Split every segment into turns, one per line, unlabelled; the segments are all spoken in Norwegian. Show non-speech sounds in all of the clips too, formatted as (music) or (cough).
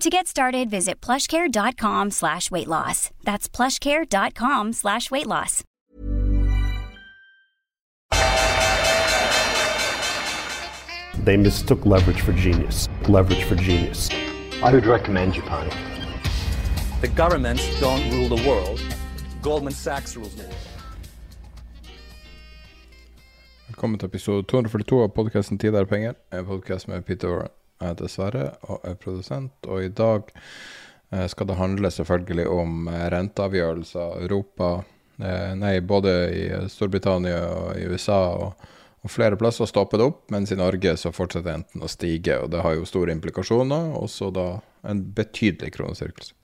To get started, visit plushcare.com slash weight loss. That's plushcare.com slash weight loss.
They mistook leverage for genius. Leverage for genius.
I would recommend Japan.
The governments don't rule the world. Goldman Sachs rules the world.
Velkommen til episode 242 av podkasten 'Tid er penger'. En podkast med Peter Warren. Jeg heter Sverre og er produsent. Og i dag eh, skal det handle selvfølgelig om eh, renteavgjørelser Europa eh, Nei, både i Storbritannia og i USA og, og flere plasser stopper det opp, mens i Norge så fortsetter renten å stige. Og det har jo store implikasjoner, også da en betydelig kronesirkelse.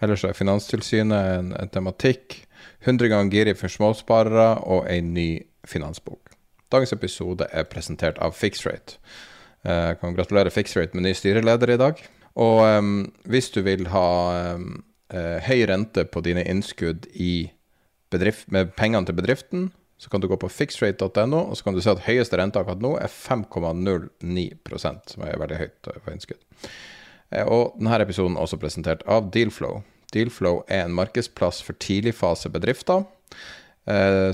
Ellers er Finanstilsynet en, en tematikk. 100 ganger giri for småsparere og en ny finansbok. Dagens episode er presentert av Fixrate. Jeg kan gratulere Fixrate med ny styreleder i dag. Og um, hvis du vil ha um, høy rente på dine innskudd bedrift, med pengene til bedriften, så kan du gå på fixrate.no, og så kan du se at høyeste rente akkurat nå er 5,09% som er veldig høyt for innskudd. Og denne episoden er også presentert av Dealflow. Dealflow er en markedsplass for tidligfasebedrifter eh,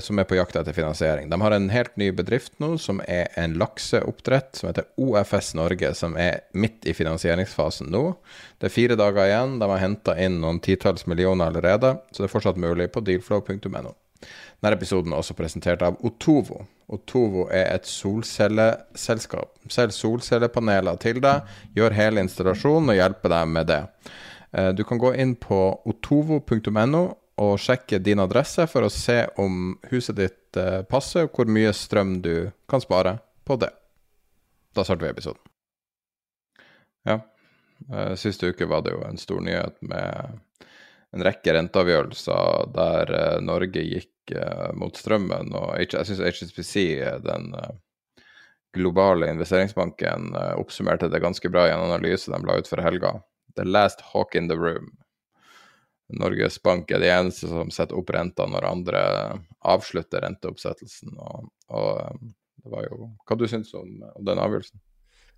som er på jakt etter finansiering. De har en helt ny bedrift nå som er en lakseoppdrett som heter OFS Norge, som er midt i finansieringsfasen nå. Det er fire dager igjen. De har henta inn noen titalls millioner allerede, så det er fortsatt mulig på dealflow.no. Denne episoden er også presentert av Otovo. Otovo er et solcelleselskap. Selg solcellepaneler til deg, gjør hele installasjonen og hjelper deg med det. Eh, du kan gå inn på otovo.no og sjekke din adresse for å se om huset ditt eh, passer, og hvor mye strøm du kan spare på det. Da starter vi episoden. Ja, eh, siste uke var det jo en stor nyhet med en rekke renteavgjørelser der eh, Norge gikk mot strømmen. Og jeg syns HSBC, den globale investeringsbanken, oppsummerte det ganske bra i en analyse de la ut for helga. The last hawk in the room. Norges Bank er de eneste som setter opp renta når andre avslutter renteoppsettelsen. Og, og eh, det var jo Hva du syns om, om den avgjørelsen?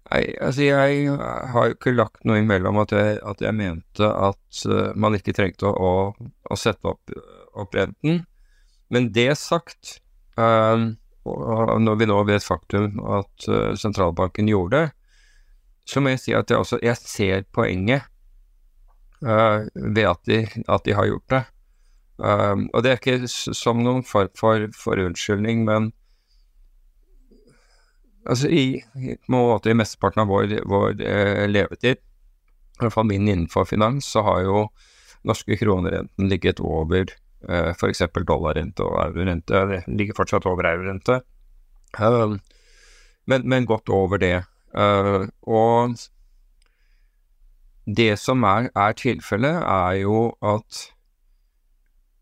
Nei, altså jeg har jo ikke lagt noe imellom at jeg, at jeg mente at uh, man ikke trengte å, å sette opp, opp, renten. Men det sagt, øh, når vi nå vet faktum at uh, sentralbanken gjorde det, så må jeg si at jeg også jeg ser poenget ved at de, at de, har gjort det. og det er ikke som noen form for, for unnskyldning, men Altså i, i, måte i mesteparten av vår, vår eh, levetid, i hvert fall min innenfor finans, så har jo norske kronerenten ligget over eh, f.eks. dollarrente og eurorente. Det ligger fortsatt over eurorente, uh, men, men godt over det. Uh, og det som er, er tilfellet, er jo at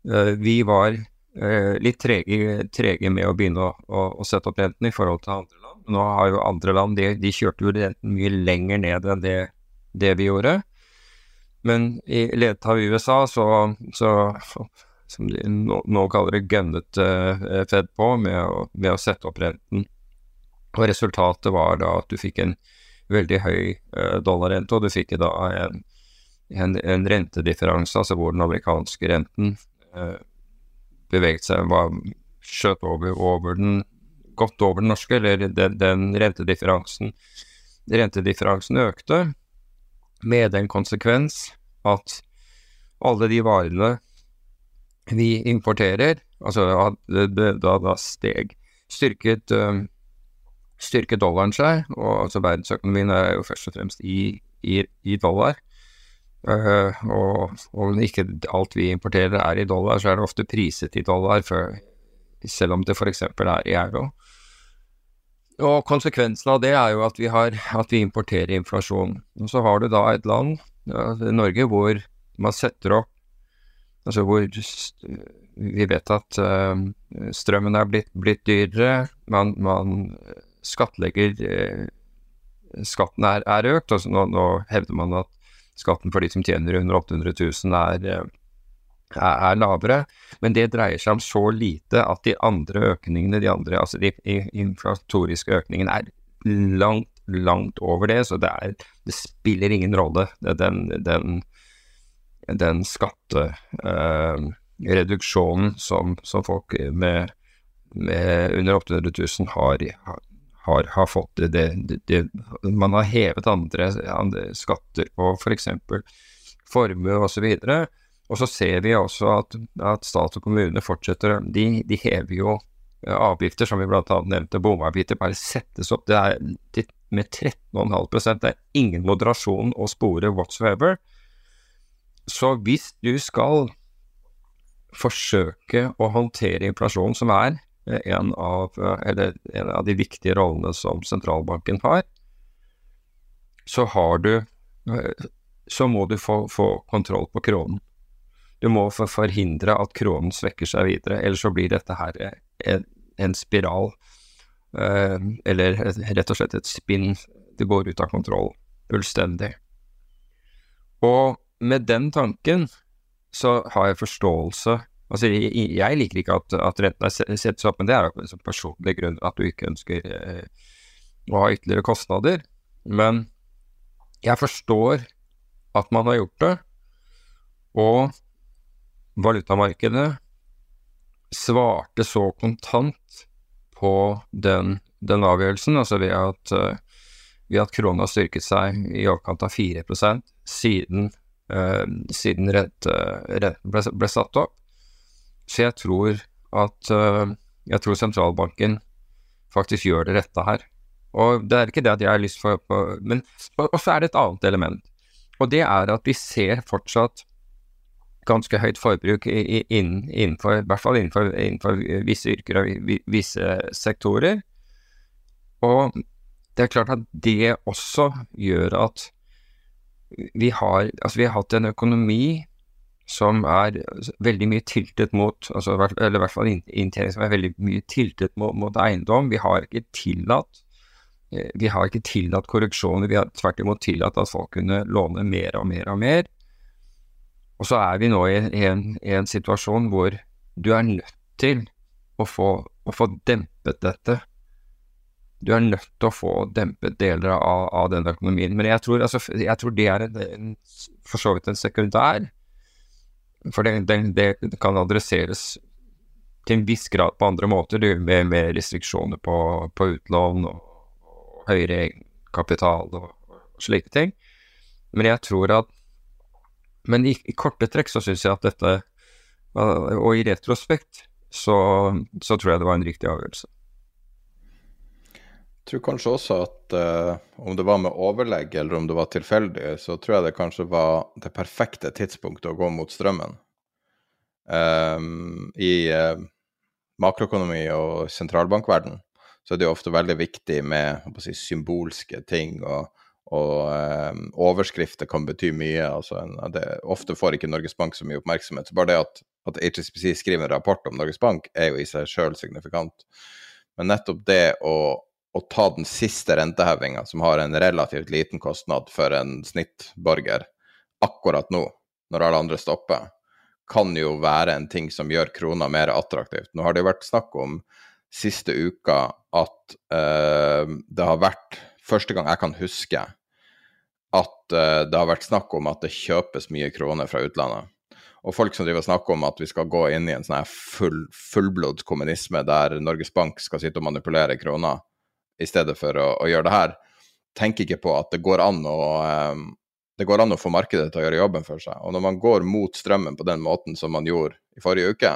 uh, vi var uh, litt trege, trege, med å begynne å, å, å, sette opp renten i forhold til andre land. Nå har jo andre land de, de kjørte jo renten mye lenger ned enn det, det vi gjorde. Men i ledet av USA, så, så som de nå, kaller det, gønnet uh, Fed på med å, med å, sette opp renten. Og resultatet var da at du fikk en veldig høy uh, dollarrente, og du fikk da en, en, en rentedifferanse, altså hvor den amerikanske renten uh, beveget seg, var skjøt over, over den godt over den norske, eller den, den rentedifferansen. Rentedifferansen økte med den konsekvens at alle de varene vi importerer, Altså da, da steg styrket, styrket dollaren seg, og altså verdensøkonomien er jo først og fremst i, i, i dollar. Uh, og om ikke alt vi importerer er i dollar, så er det ofte priset i dollar, for, selv om det f.eks. er i euro. Og konsekvensen av det er jo at vi, har, at vi importerer inflasjon. Og så har du da et land, Norge, hvor man setter opp Altså hvor vi vet at uh, strømmen er blitt, blitt dyrere, man, man skattlegger uh, Skatten er, er økt. Altså nå, nå hevder man at skatten for de som tjener under 800 000 er, eh, er, er, lavere. Men det dreier seg om så lite at de andre økningene, de andre, altså de inflatoriske økningene, er langt, langt over det. Så det, er, det spiller ingen rolle, den, den, den skattereduksjonen uh, som, som, folk med, med under 800 000 har, har har, har fått det, det, det, Man har hevet andre, andre skatter på f.eks. For formue osv. Og, og så ser vi også at, at stat og kommune fortsetter De, de hever jo eh, avgifter, som vi bl.a. nevnte, bomavgifter, bare settes opp. Det er med 13,5 Det er ingen moderasjon å spore whatsoever. Så hvis du skal forsøke å håndtere inflasjonen, som er en av, en av de viktige rollene som sentralbanken har, så har du Så må du få, få kontroll på kronen. Du må forhindre at kronen svekker seg videre, ellers så blir dette her en, en spiral, eh, eller rett og slett et spinn. Det går ut av kontroll fullstendig. Og med den tanken så har jeg forståelse Altså, jeg, liker ikke at, at rentene settes opp, men det er jo personlig grunn at du ikke ønsker eh, å ha ytterligere kostnader. Men jeg forstår at man har gjort det, og valutamarkedet svarte så kontant på den, den avgjørelsen, altså ved at, uh, ved at krona styrket seg i overkant av 4 siden, uh, siden renten ble, ble, satt opp. Så jeg tror at uh, Jeg tror sentralbanken faktisk gjør det rette her. Og det er ikke det at jeg har lyst for på, Men og så er det et annet element. Og det er at vi ser fortsatt ganske høyt forbruk innenfor, i hvert fall innenfor, innenfor visse yrker og visse sektorer. Og det er klart at det også gjør at vi har, altså vi har hatt en økonomi som er veldig mye tiltet mot altså, Eller i hvert fall inntjening som er veldig mye tiltet mot, mot eiendom. Vi har ikke tillatt eh, vi har ikke tillatt korreksjoner, vi har tvert imot tillatt at folk kunne låne mer og mer og mer. Og så er vi nå i en, i en situasjon hvor du er nødt til å få, å få, dempet dette. Du er nødt til å få dempet deler av, av den økonomien. Men jeg tror, altså, jeg tror det er en, en, for så vidt en sekundær for det, det, det, kan adresseres til en viss grad på andre måter, med, med restriksjoner på, på utlån og, høyere egenkapital og, og slike ting. Men jeg tror at Men i, i korte trekk så syns jeg at dette, og i retrospekt, så, så tror jeg det var en riktig avgjørelse
tror kanskje også at uh, om det var med overlegg eller om det var tilfeldig, så tror jeg det kanskje var det perfekte tidspunktet å gå mot strømmen. Um, I uh, makroøkonomi og sentralbankverden så er det jo ofte veldig viktig med si, symbolske ting, og, og um, overskrifter kan bety mye. Altså, det, ofte får ikke Norges Bank så mye oppmerksomhet. Så bare det at, at HSBC skriver en rapport om Norges Bank, er jo i seg sjøl signifikant. Men nettopp det å å ta den siste rentehevinga, som har en relativt liten kostnad for en snittborger, akkurat nå, når alle andre stopper, kan jo være en ting som gjør krona mer attraktivt. Nå har det jo vært snakk om siste uka at uh, det har vært første gang jeg kan huske at uh, det har vært snakk om at det kjøpes mye kroner fra utlandet. Og folk som driver og snakker om at vi skal gå inn i en sånn full, fullblods kommunisme der Norges Bank skal sitte og manipulere kroner, i stedet for å, å, gjøre det her, tenker ikke på at det går an å um, det går an å få markedet til å gjøre jobben for seg. Og når man går mot strømmen på den måten som man gjorde i forrige uke,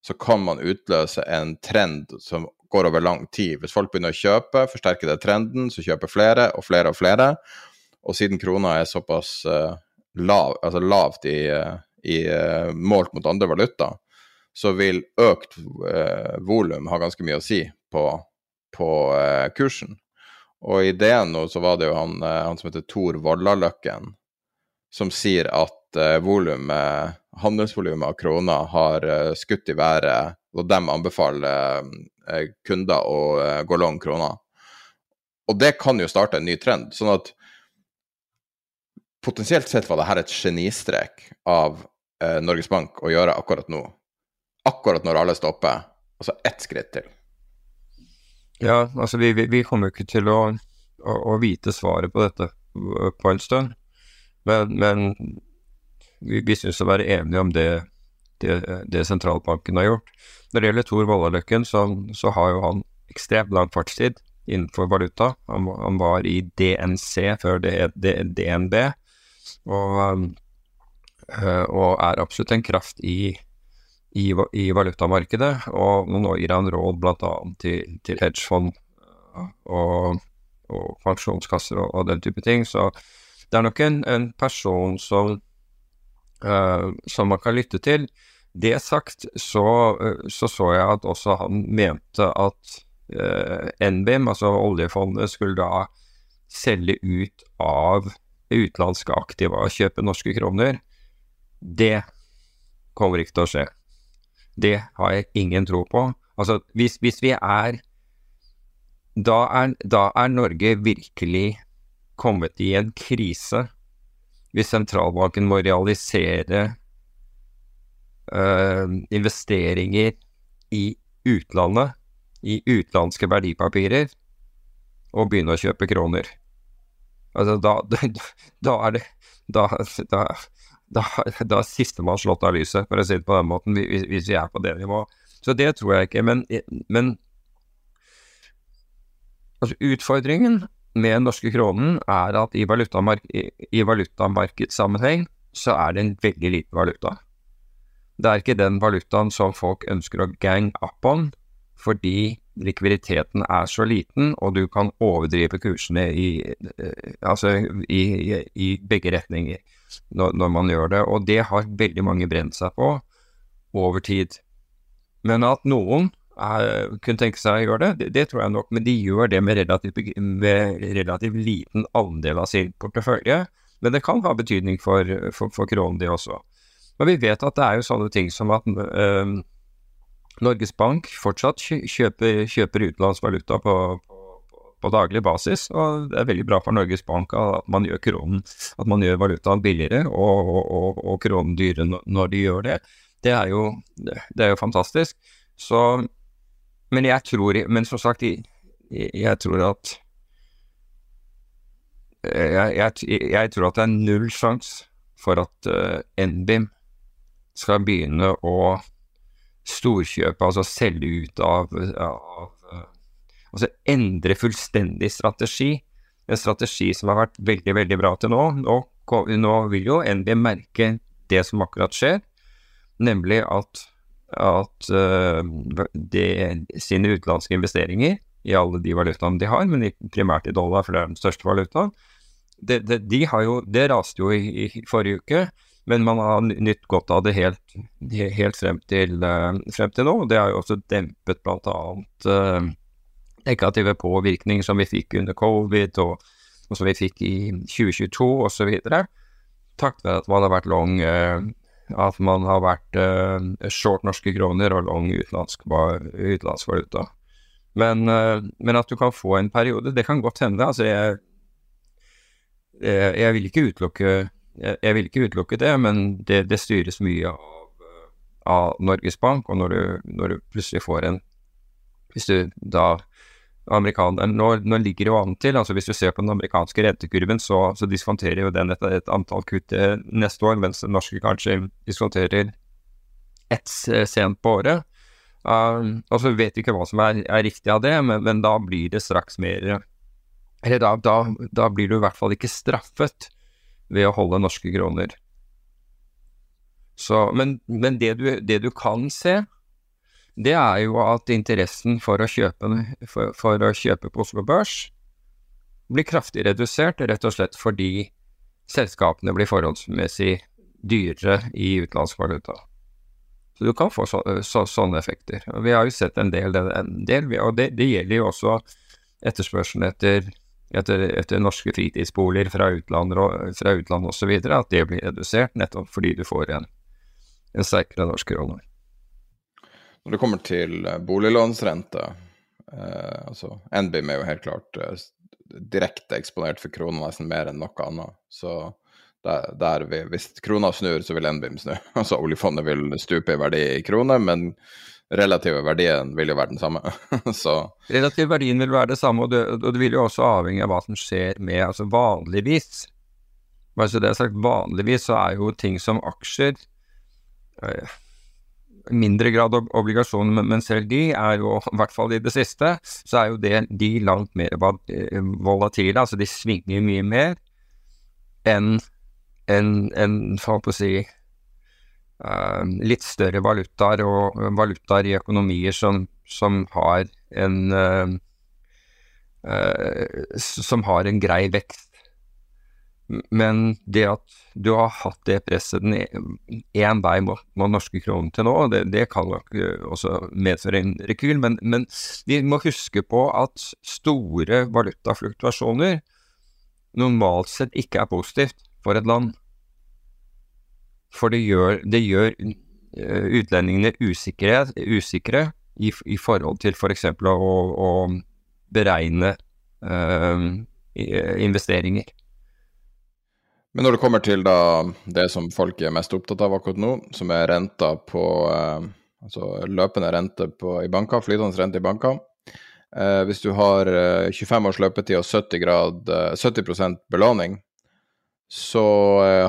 så kan man utløse en trend som går over lang tid. Hvis folk begynner å kjøpe, forsterker det trenden, så kjøper flere og flere og flere. Og siden krona er såpass uh, lav, altså lavt i, uh, i uh, målt mot andre valuta, så vil økt uh, volum ha ganske mye å si på, på kursen. Og i DNO så var det jo han, han som heter Tor Vallaløkken, som sier at uh, volumet, handelsvolumet av kroner har skutt i været, og de anbefaler kunder å gå long kroner. Og det kan jo starte en ny trend. sånn at potensielt sett var det her et genistrek av Norges Bank å gjøre akkurat nå. Akkurat når alle stopper. Altså ett skritt til.
Ja, altså vi, vi, vi kommer ikke til å, å, å vite svaret på dette på en stund. Men, men vi, vi synes å være enige om det, det, det, sentralbanken har gjort. Når det gjelder Tor Vallaløkken, så, så, har jo han ekstremt lang fartstid innenfor valuta. Han, han var i DNC før det het DNB, og, øh, og, er absolutt en kraft i, i, i valutamarkedet. Og nå gir han råd bl.a. til, til hedgefond og, og pensjonskasser og, og den type ting. så det er nok en, en person som, uh, som man kan lytte til. Det sagt, så, uh, så, så jeg at også han mente at eh, NBIM, altså oljefondet, skulle da selge ut av utenlandske aktiva og kjøpe norske kroner. Det kommer ikke til å skje. Det har jeg ingen tro på. Altså, hvis, hvis vi er da, er da er Norge virkelig kommet i en krise hvis sentralbanken må realisere øh, investeringer i utlandet, i utenlandske verdipapirer, og begynne å kjøpe kroner. Altså, da, da, (laughs) da er det Da, da, da, (laughs) da er sistemann slått av lyset, for å si det på den måten, hvis, hvis vi er på det nivået. Så det tror jeg ikke. Men, men altså, utfordringen med den norske kronen er at i, valutamark i valutamarkedssammenheng så er det en veldig liten valuta. Det er ikke den valutaen som folk ønsker å gang up on, fordi likviditeten er så liten, og du kan overdrive kursene i, eh, altså i, i, begge retninger når, når, man gjør det. Og det har veldig mange brent seg på over tid. Men at noen er, kunne tenke seg å gjøre det, det, det, tror jeg nok, men de gjør det med relativt, med liten andel av sin portefølje. Men det kan ha betydning for, for, for kronen, det også. Men vi vet at det er jo sånne ting som at uh, Norges Bank fortsatt kjøper, kjøper utenlandsk valuta på, på, på, daglig basis, og det er veldig bra for Norges Bank at man gjør kronen, at man gjør valutaen billigere og, og, og, og kronen dyrere når de gjør det. Det er jo, det er jo fantastisk. Så men jeg tror Men som sagt, jeg, jeg tror at jeg, jeg, jeg, tror at det er null sjanse for at uh, NBIM skal begynne å storkjøpe, altså selge ut av, av uh, Altså endre fullstendig strategi. En strategi som har vært veldig, veldig bra til nå. Nå, nå vil jo NBIM merke det som akkurat skjer, nemlig at at uh, de, sine utenlandske investeringer i alle de valutaene de har, men primært i dollar, for det er den største valutaen, det, det, de jo, det raste jo i, i, forrige uke, men man har nytt godt av det helt, helt frem, til, uh, frem, til, nå. Det har jo også dempet bl.a. Uh, negative påvirkninger som vi fikk under covid, og, og som vi fikk i 2022 osv. Takket være at man har vært long uh, at man har vært uh, short norske kroner og long utenlandsk, utenlandsk valuta. Men, uh, men, at du kan få en periode, det kan godt hende. Altså, jeg, jeg vil ikke utelukke jeg, vil ikke utelukke det, men det, det styres mye av, av, Norges Bank. Og når du, når du plutselig får en Hvis du da amerikanerne nå, nå, ligger det jo an til, altså hvis du ser på den amerikanske rentekurven, så, så diskonterer jo den et, et antall kutt eh, neste år, mens den norske kanskje diskonterer ett sent på året. Uh, og så vet vi ikke hva som er, er riktig av det, men, men, da blir det straks mer Eller da, da, da, blir du i hvert fall ikke straffet ved å holde norske kroner. Så, men, men det, du, det du kan se, det er jo at interessen for å kjøpe, for, for å kjøpe på Oslo Børs blir kraftig redusert, rett og slett fordi selskapene blir forholdsmessig dyrere i utenlandsk valuta. Så du kan få så, så, sånne effekter. Vi har jo sett en del, en del og det, det gjelder jo også etterspørselen etter, etter, etter, norske fritidsboliger fra utlandet fra utlandet osv., at det blir redusert nettopp fordi du får en, en sterkere norsk krone.
Når det kommer til eh, boliglånsrente, eh, altså NBIM er jo helt klart eh, direkte eksponert for krona nesten mer enn noe annet. Så der, der vi, hvis krona snur, så vil NBIM snu. (laughs) Altså oljefondet vil stupe i verdi i kroner, men relative verdien vil jo være den samme. (laughs) så
Relativ verdien vil være det samme, og det, og det, vil jo også avhenge av hva som skjer med altså vanligvis. Altså det er sagt, vanligvis så er jo ting som aksjer øh, mindre grad obligasjoner, men selv de er jo, (laughs) i hvert fall i det siste, så er jo det, de langt mer eh, volatile. Altså de svinger mye mer enn en, en, å si litt større valutaer og valutaer i økonomier som, som har en uh, som har en grei vekst. Men det at du har hatt det presset én vei mot, den norske kroner til nå, det, det kan nok eh, også medføre en rekyl. Men, men, vi må huske på at store valutafluktuasjoner normalt sett ikke er positivt for et land. For det gjør, det gjør eh, utlendingene usikre, usikre i, i, forhold til f.eks. For å, å beregne øh, investeringer.
Men når det kommer til da, det som folk er mest opptatt av akkurat nå, som er renta på eh, Altså løpende rente på, i banker, flytende rente i banker. Eh, hvis du har eh, 25 års løpetid og 70, grad, 70 eh, belåning, så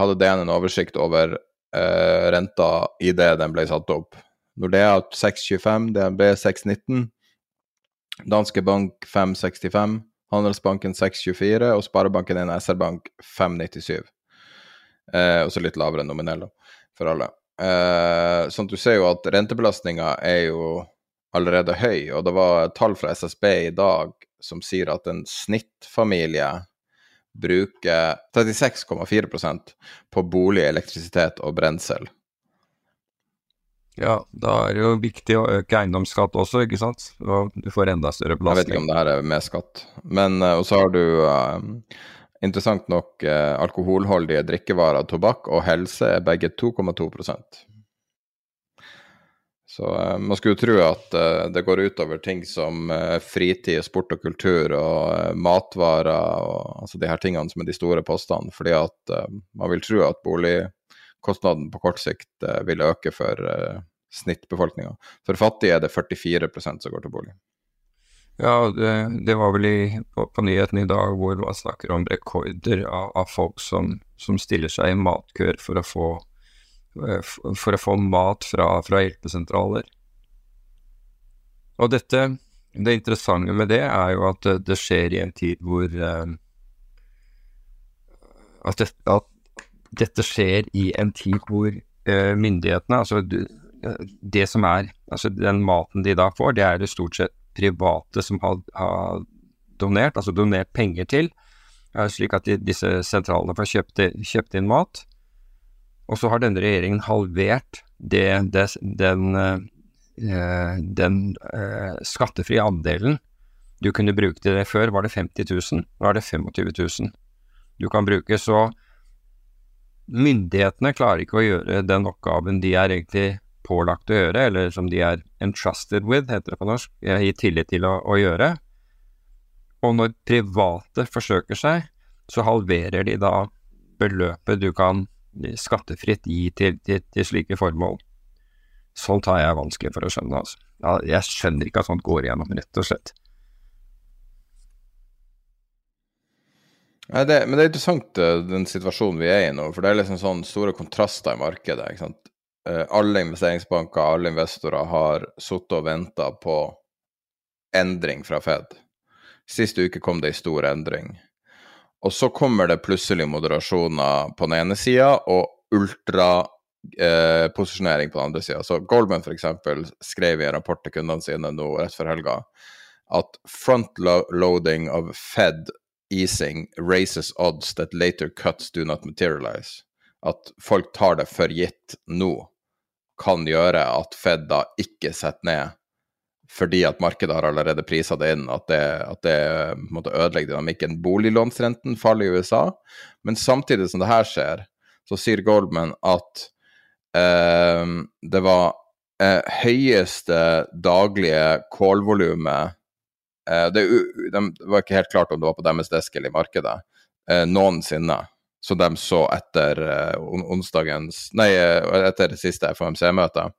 hadde DN en oversikt over eh, renta idet den ble satt opp. Nordea 6,25, DNB 6,19, Danske Bank 5,65, Handelsbanken 6,24 og Sparebanken 1 SR-Bank 5,97. Eh, og så litt lavere nominell for alle. Eh, sånn at du ser jo at rentebelastninga er jo allerede høy, og det var tall fra SSB i dag som sier at en snittfamilie bruker 36,4% på bolig, elektrisitet og brensel.
Ja, da er det jo viktig å øke eiendomsskatt også, ikke sant. Og du får enda større belastning.
Jeg vet ikke om det her er med skatt. Men, uh, og så har du uh, Interessant nok, eh, alkoholholdige drikkevarer, tobakk og helse er begge 2,2 Så eh, man skulle jo tro at eh, det går utover ting som eh, fritid, sport og kultur og eh, matvarer og altså de her tingene som er de store postene, fordi at eh, man vil tro at boligkostnaden på kort sikt vil øke for snittbefolkninga. For fattige er det 44% som går til bolig.
Ja, det, det, var vel i, på, på nyheten i dag hvor man snakker om rekorder av, av folk som, som, stiller seg i matkøer for å få, eh, for å få mat fra, fra hjelpesentraler. Og dette, det interessante med det er jo at det, skjer i en tid hvor uh, at, det, at, dette skjer i en tid hvor uh, myndighetene, altså det som er Altså den maten de da får, det er det stort sett private som har, har donert, altså donert penger til, slik at de, disse sentralene får kjøpt, kjøpt, inn mat. Og så har denne regjeringen halvert det, det, den, eh, den eh, skattefrie andelen du kunne bruke til det før, var det 50 000. Nå er det 25 000 du kan bruke. Så myndighetene klarer ikke å gjøre den oppgaven de er egentlig pålagt å gjøre, eller som de er entrusted with, heter det på norsk, i tillit til å, å gjøre. Og når private forsøker seg, så halverer de da beløpet du kan skattefritt gi til, til, til slike formål. Sånt har jeg vanskelig for å skjønne, altså. Jeg skjønner ikke at sånt går igjennom, rett og slett.
Ja, det, men det er interessant eh, den situasjonen vi er i nå, for det er liksom sånn store kontraster i markedet. ikke sant? Eh, alle investeringsbanker, alle investorer har sittet og venta på endring fra Fed. Sist uke kom det en stor endring. Og så kommer det plutselig moderasjoner på den ene sida, og ultraposisjonering eh, på den andre sida. Så Goldman f.eks. skrev i en rapport til kundene sine nå rett før helga at frontloading of Fed easing raises odds that later cuts do not materialize. At folk tar det for gitt nå, kan gjøre at Fed da ikke setter ned fordi at markedet har allerede prisa det inn, at det, at det måtte ødelegge dynamikken. Boliglånsrenten faller i USA, men samtidig som det her skjer, så sier Goldman at eh, det var eh, høyeste daglige call-volumet eh, det, det, var ikke helt klart om det var på deres desk eller i markedet, eh, noensinne. Som de så etter eh, onsdagens Nei, eh, etter siste FOMC-møtet.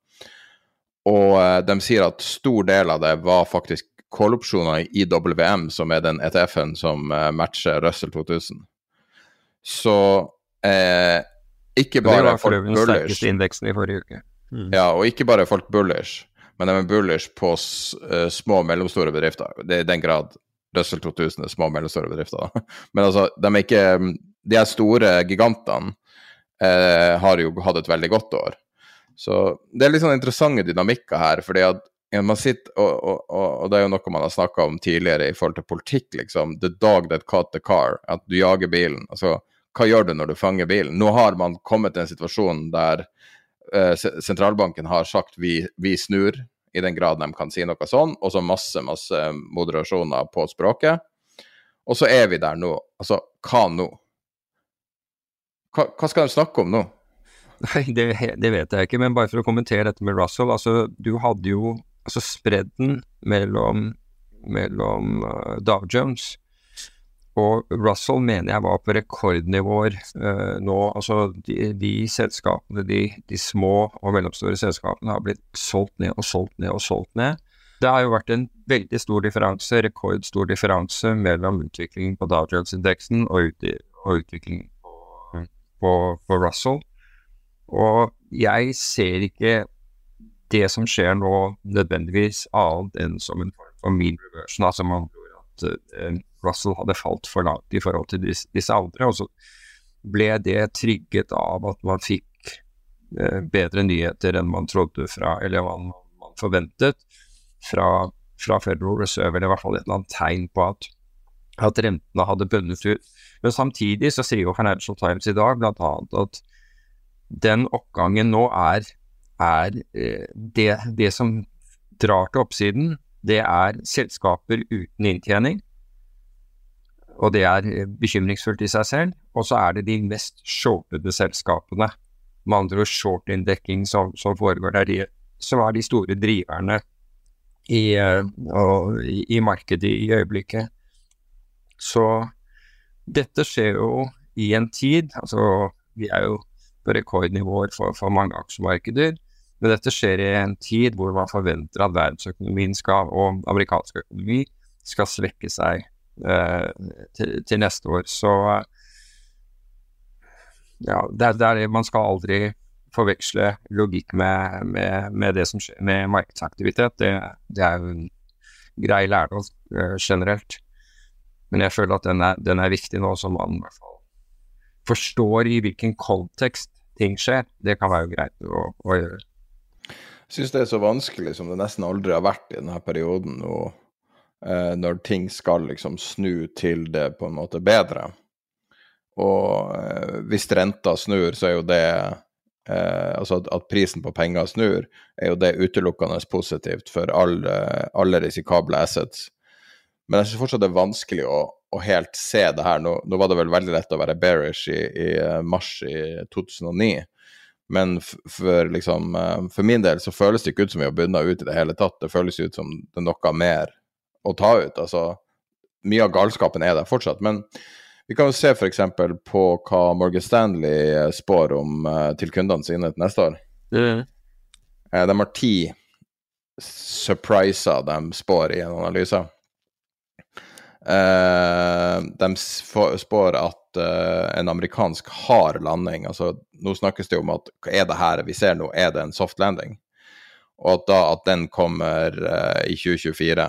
Og uh, de sier at stor del av det var faktisk call-opsjoner i WM, som er den ETF-en som uh, matcher Russell 2000. Så eh, ikke bare
er folk bullish. Det var den sterkeste indeksen i forrige uke.
Mm. Ja, og ikke bare folk bullish, men de er bullish på små og mellomstore bedrifter. Det er i den grad Russell 2000 er små og mellomstore bedrifter. (laughs) Men altså, de er ikke De her store gigantene har jo hatt et veldig godt år. Så det er litt sånn interessante dynamikker her. fordi at man sitter, og, og, og, det er jo noe man har snakka om tidligere i forhold til politikk, liksom. The dog that caught the car. At du jager bilen. Altså, hva gjør du når du fanger bilen? Nå har man kommet til en situasjon der eh, sentralbanken har sagt vi, vi, snur, i den grad de kan si noe sånn, og så masse, masse moderasjoner på språket. Og så er vi der nå. Altså, hva nå? Hva, hva skal de snakke om nå?
Nei, det, det, vet jeg ikke, men bare for å kommentere dette med Russell. Altså, du hadde jo altså spredden mellom, mellom uh, Dow Jones og Russell mener jeg var på rekordnivåer uh, nå. Altså de, de selskapene, de, de, små og mellomstore selskapene har blitt solgt ned og solgt ned og solgt ned. Det har jo vært en veldig stor differanse, rekordstor differanse mellom utviklingen på Dow Jones-indeksen og, ut, og, utviklingen på, på, på Russell. Og jeg ser ikke det som skjer nå nødvendigvis annet enn som en form for mean reversion, altså man tror at uh, Russell hadde falt for langt i forhold til disse, disse, andre, og så ble det trygget av at man fikk uh, bedre nyheter enn man trodde fra, eller man, man forventet fra, fra, Federal Reserve, eller i hvert fall et eller annet tegn på at, at rentene hadde bundet ut. Men samtidig så sier jo Financial Times i dag bl.a. at den oppgangen nå er, er eh, det, det, som drar til oppsiden, det er selskaper uten inntjening. Og det er eh, bekymringsfullt i seg selv. Og så er det de mest shortede selskapene, med andre ord short-inndekking som, som, foregår der, de, som er de store driverne i, og, i, i markedet i øyeblikket. Så dette skjer jo i en tid, altså vi er jo på rekordnivåer for, for mange aksjemarkeder. Men dette skjer i en tid hvor man forventer at verdensøkonomien skal, og amerikansk økonomi skal svekke seg eh, til, til, neste år. Så ja, det, det er, man skal aldri forveksle logikk med, med, med, det som skjer med markedsaktivitet. Det, det er jo en grei lærdom uh, generelt. Men jeg føler at den er, den er viktig nå, så man i hvert fall forstår i hvilken kontekst ting skjer. Det kan være greit å, å gjøre.
Jeg syns det er så vanskelig som det nesten aldri har vært i denne perioden nå, eh, når ting skal liksom snu til det på en måte bedre. Og eh, hvis renta snur, så er jo det eh, Altså at, at, prisen på penger snur, er jo det utelukkende positivt for alle, alle risikable assets. Men jeg syns fortsatt det er vanskelig å, å helt se det her. Nå, nå, var det vel veldig lett å være bearish i, i eh, mars i 2009. Men for, liksom, eh, for min del så føles det ikke ut som vi har bundet ut i det hele tatt. Det føles ut som det er noe mer å ta ut. Altså, mye av galskapen er der fortsatt. Men vi kan jo se f.eks. på hva Morgan Stanley eh, spår om til kundene sine til neste år. Mm. De har ti surpriser de spår i en analyse. Uh, de spår at uh, en amerikansk hard landing altså Nå snakkes det om at er det her vi ser nå, er det en soft landing? Og at da at den kommer uh, i 2024.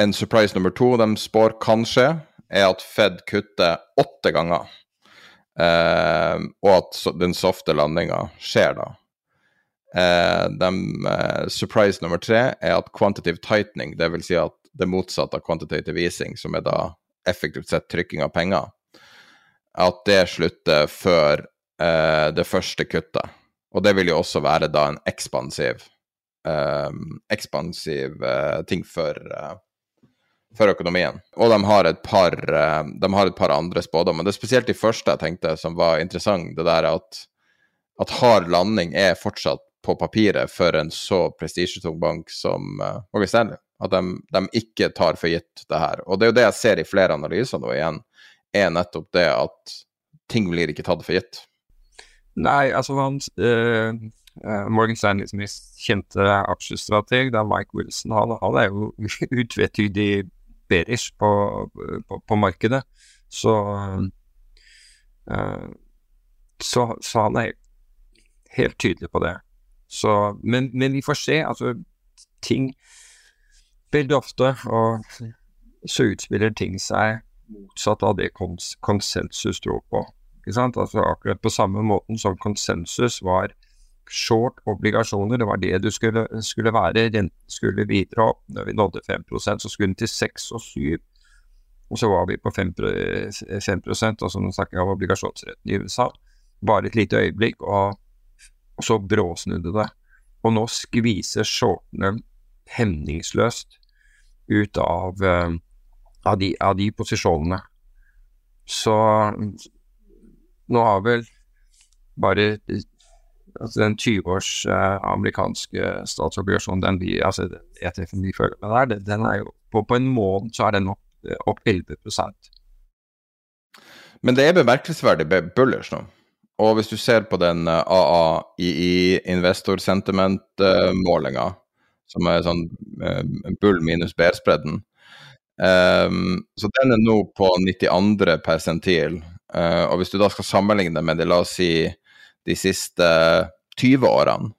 En surprise nummer to de spår kan skje, er at Fed kutter åtte ganger. og at den softe landinga skjer da. Eh, de, eh, surprise nummer tre er at quantitative tightening, dvs. Si at det motsatte av quantitative easing, som er da effektivt sett trykking av penger, at det slutter før eh, det første kuttet. Og det vil jo også være da en ekspansiv, eh, ekspansiv eh, ting for, eh, for, økonomien. Og de har et par, eh, de har et par andre spådommer. Det er spesielt de første jeg tenkte som var interessant, det der at, at hard landing er fortsatt på papiret for en så prestisjetung bank som uh, Morgan Stanley. At de, de, ikke tar for gitt det her. Og det er jo det jeg ser i flere analyser nå igjen, er nettopp det at ting blir ikke tatt for gitt.
Nei, altså han uh, Morgan Stanleys mest kjente aksjestrateg, det er Mike Wilson, han, han er jo (laughs) utvetydig bearish på, på, på, markedet. Så, uh, så, så han er helt tydelig på det. Så, men, men, vi får se. Altså, ting Veldig ofte og så utspiller ting seg motsatt av det kons konsensus tror på. Ikke sant? Altså, akkurat på samme måten som konsensus var short obligasjoner, det var det du skulle, skulle være. Renten skulle videre opp. Når vi nådde 5% så skulle den til 6 og 7 og så var vi på 5, 5 og så nå snakker jeg om obligasjonsretten i USA. Bare et lite øyeblikk, og og så bråsnudde det. Og nå skviser shortene hemningsløst ut av, uh, av, de, av, de, posisjonene. Så nå har vel bare altså den 20 års uh, amerikanske statsobligasjonen, den vi, altså ETF-en vi følger med der, den er jo på, på, en måned så er den opp, opp 11
Men det er bemerkelsesverdig bullish nå. Og hvis du ser på den eh, AAII Investor Sentiment-målinga, som er sånn eh, bull minus bærspredden, um, så den er nå på 92. persentil. Uh, og hvis du da skal sammenligne det med de, la oss si de siste 20 årene,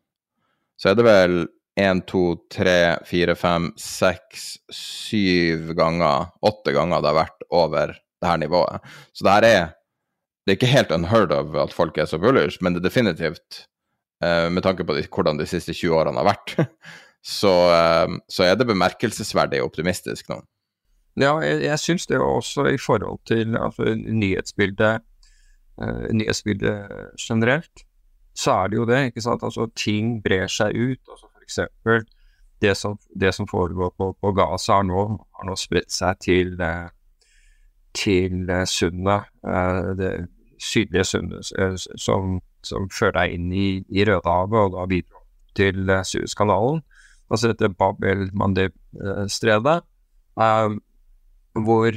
så er det vel 1, 2, 3, 4, 5, 6, 7 ganger, 8 ganger det har vært over det her nivået. Så det her er det er ikke helt unheard of at folk er så bullish, men det er definitivt, uh, med tanke på de, hvordan de siste 20 årene har vært, (laughs) så, uh, så, er det bemerkelsesverdig optimistisk nå.
Ja, jeg, jeg syns det også i forhold til altså, nyhetsbildet, uh, nyhetsbildet generelt, så er det jo det. ikke sant? Altså Ting brer seg ut. altså for eksempel det som, det som foregår på, på Gaza nå, har nå spredt seg til, til sundet. det sydlige sundet eh, som, som, fører deg inn i, i Rødehavet og da videre til Suezkanalen. Altså dette Babel-Mandeb- stredet uh, hvor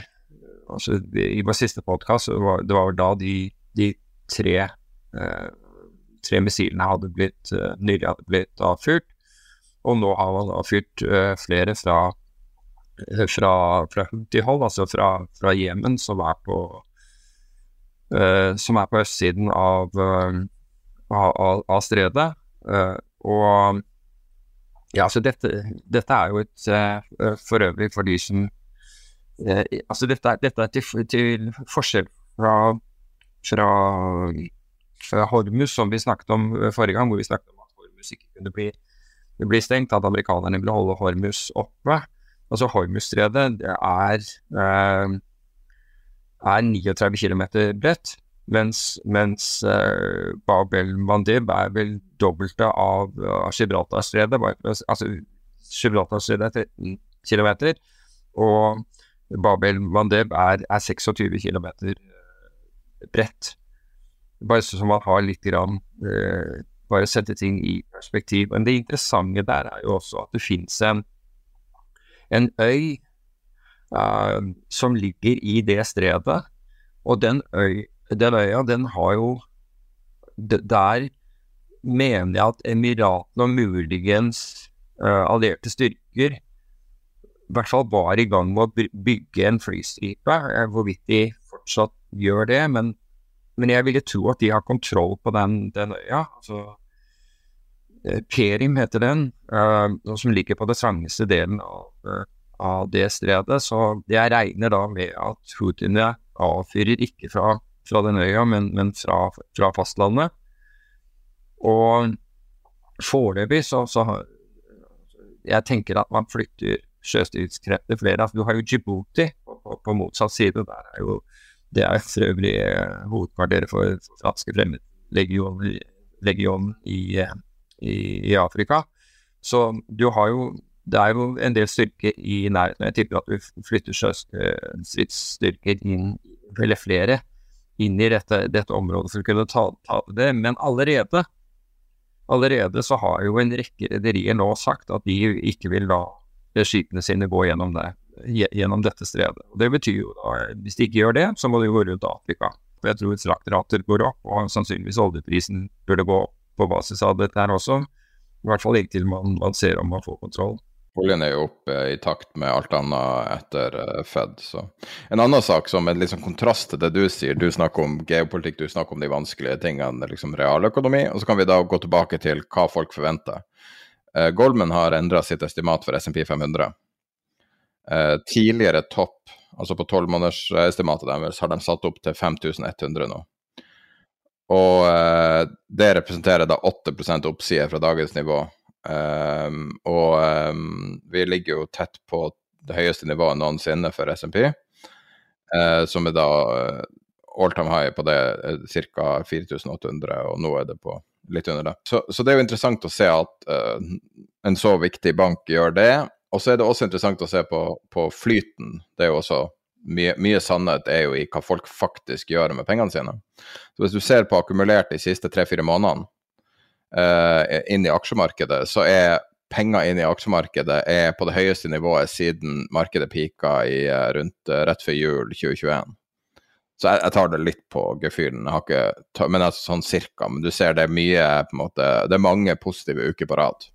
altså, I vår siste podkast det var da de, de tre, uh, tre missilene hadde blitt, uh, nylig hadde blitt avfyrt. Og nå har man avfyrt flere fra fra, fra Houthi-hold, altså fra, fra Jemen, som er på uh, som er på østsiden av, uh, av, av stredet. Uh, og ja, altså dette, dette, er jo et For øvrig for de som Altså, dette, dette er til, til forskjell fra, fra, fra Hormus, som vi snakket om forrige gang, hvor vi snakket om at Hormus ikke kunne bli, bli stengt, at amerikanerne ville holde Hormus oppe. Altså Hormuzstredet er eh, er 39 km bredt, mens, mens uh, Bab el-Mandib er vel dobbelte av uh, Gibraltarstredet. Altså, Gibraltarstredet er 13 km, og Bab el-Mandib er, er, 26 km bredt. Bare så man har litt grann eh, Bare sette ting i perspektiv. Men det interessante der er jo også at det fins en, en øy eh, som ligger i det stredet. Og den, øy, den øya, den har jo Der mener jeg at Emiratene og muligens uh, allierte styrker i hvert fall var i gang med å bygge en flystripe. Hvorvidt de fortsatt gjør det, men, men, jeg ville tro at de har kontroll på den, den øya. altså Perim heter den, uh, som ligger på den trangeste delen av, uh, av det stredet. Så jeg regner da med at houthiene avfyrer ikke fra, fra den øya, men, men fra, fra, fastlandet. Og foreløpig så, så har Jeg tenker at man flytter sjøstridskrefter flere. Altså, du har jo Djibouti på, på, motsatt side. Der er jo, det er for øvrig eh, hovedkvarteret for, franske fremmedlegionen legion i, eh, i, i, Afrika. Så du har jo Det er jo en del styrker i nærheten. Jeg tipper at du flytter sjøstridsstyrker inn, eller flere, inn i dette, dette området for å kunne ta, ta det. Men allerede allerede så har jo en rekke rederier nå sagt at de ikke vil la skipene sine gå gjennom, det, gjennom dette stredet. Og Det betyr jo da, hvis de ikke gjør det, så må de gå rundt Afrika. For jeg tror fraktrater går opp, og sannsynligvis oljeprisen burde gå opp på basis av dette her også. I hvert fall inntil man, man ser om man får kontroll.
Oljen er jo oppe i takt med alt annet etter uh, Fed. Så. En annen sak som en liksom kontrast til det du sier, du snakker om geopolitikk, du snakker om de vanskelige tingene, liksom realøkonomi. Og så kan vi da gå tilbake til hva folk forventer. Eh, Goldman har endra sitt estimat for SMP 500. Eh, tidligere topp, altså på tolvmånedersestimatet deres, har de satt opp til 5100 nå. Og eh, det representerer da 8% oppside fra dagens nivå. Um, og um, vi ligger jo tett på det høyeste nivået noensinne for SMP, uh, som er da uh, all time high på det uh, ca. 4800, og nå er det på litt under det. Så, så det er jo interessant å se at uh, en så viktig bank gjør det. Og så er det også interessant å se på, på flyten. Det er jo også mye, mye, sannhet er jo i hva folk faktisk gjør med pengene sine. Så hvis du ser på akkumulert de siste tre-fire månedene, inn i aksjemarkedet, så er penger inn i aksjemarkedet er på det høyeste nivået siden markedet pika i uh, rundt uh, rett før jul 2021. Så jeg, jeg tar det litt på gefühlen, men altså sånn cirka. Men du ser det er mye på en måte, Det er mange positive uker på rad.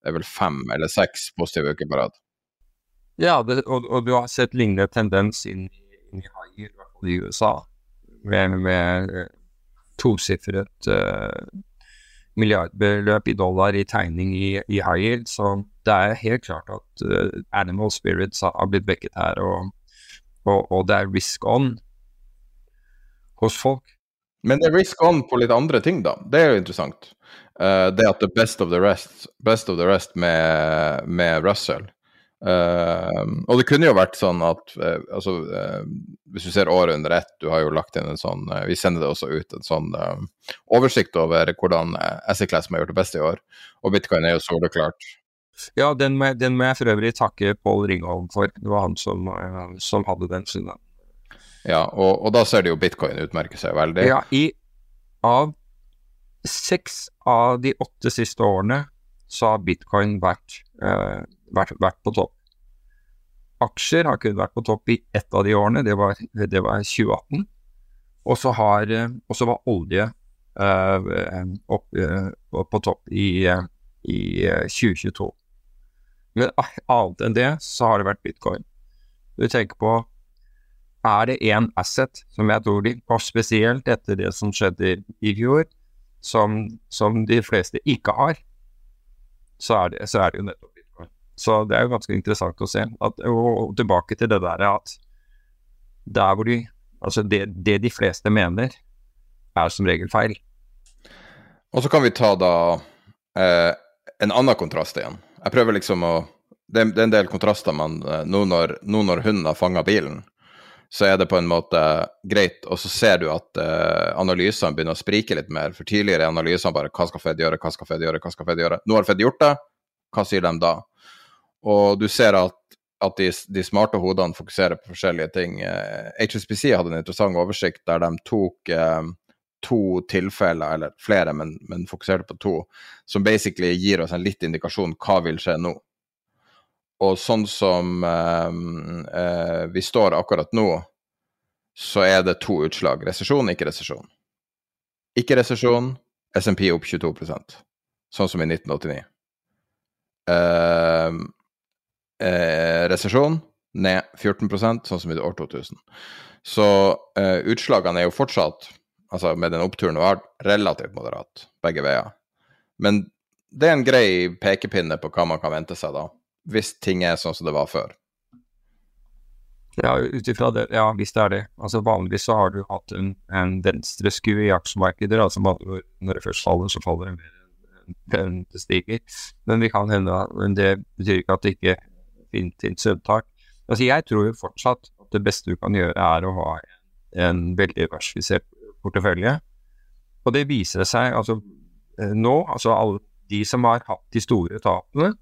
Det er vel fem eller seks positive uker på rad.
Ja, det, og, og, du har sett lignende tendens inn, inn i high i USA, med, med tosifret uh, milliardbeløp i dollar i tegning i, i high yield. Så det er helt klart at uh, animal spirits har blitt vekket her, og, og, og, det er risk on hos folk.
Men det er risk on på litt andre ting, da. Det er jo interessant. Uh, det at the best of the rest, best of the rest med, med Russell Uh, og det kunne jo vært sånn at uh, altså, uh, Hvis du ser året under ett, du har jo lagt inn en sånn Vi sender det også ut en sånn oversikt over hvordan SE Class har gjort det best i år. Og bitcoin er jo soleklart.
Ja, den må, den må, jeg for øvrig takke Pål Ringholm for. Det var han som, som hadde den siden.
Ja, og, og, da ser det jo bitcoin utmerke seg veldig.
Ja, i av seks av de åtte siste årene så har bitcoin vært vært, vært, på topp. Aksjer har kun vært på topp i ett av de årene, det var, det var 2018. Og så var olje uh, opp, uh, på topp i, i 2022. Men annet enn det, så har det vært bitcoin. Du tenker på Er det én asset som jeg tror de, og spesielt etter det som skjedde i fjor, som, som de fleste ikke har, så er det, så er det jo nettopp så det er jo ganske interessant å se. At, og tilbake til det der at der hvor de Altså det, det de fleste mener, er som regel feil.
Og så kan vi ta da eh, en annen kontrast igjen. Jeg prøver liksom å Det, det er en del kontraster, men eh, nå når, nå når hunden har fanga bilen, så er det på en måte greit. Og så ser du at eh, analysene begynner å sprike litt mer. For tidligere er analysene bare hva skal Fed gjøre, hva skal Fed gjøre, hva skal Fed gjøre. Nå har Fed gjort det, hva sier de da? Og du ser at, at de, de, smarte hodene fokuserer på forskjellige ting. HSBC eh, hadde en interessant oversikt der de tok eh, to tilfeller, eller flere, men, men, fokuserte på to, som basically gir oss en litt indikasjon hva vil skje nå. Og sånn som eh, eh, vi står akkurat nå, så er det to utslag. Resesjon, ikke resesjon. Ikke resesjon, SMP opp 22% sånn som i 1989. Uh, eh, resesjon ned 14% sånn som i år 2000. Så eh, utslagene er jo fortsatt, altså med den oppturen du har, relativt moderat begge veier. Men det er en grei pekepinne på hva man kan vente seg da, hvis ting er sånn som det var før.
Ja, ut ifra det, ja, hvis det er det. Altså Vanligvis så har du hatt en, en venstresku i aksjemarkeder. altså Når det først faller, så faller det mer rente stiger. Men vi kan hende, det betyr ikke at det ikke finnes søvntak. Altså, jeg tror jo fortsatt at det beste du kan gjøre, er å ha en, veldig diversifisert portefølje. Og det viser seg altså eh, nå, altså alle de som har hatt de store tapene,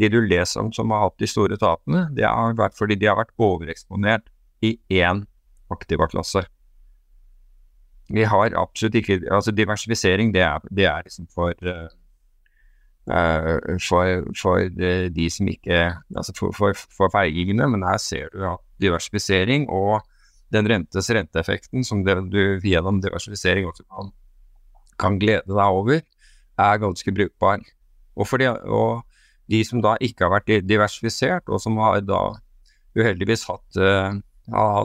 de du leser om som har hatt de store tapene, det har vært fordi de har vært overeksponert i én aktiva klasse. Vi har absolutt ikke Altså, diversifisering, det er, det er liksom for uh, for, for de som ikke Altså for, for, for feigingene, men her ser du at diversifisering og den rentes renteeffekten som det, du gjennom diversifisering også kan, kan glede deg over, er ganske brukbar. Og, de, og de som da ikke har vært diversifisert, og som har da uheldigvis hatt uh,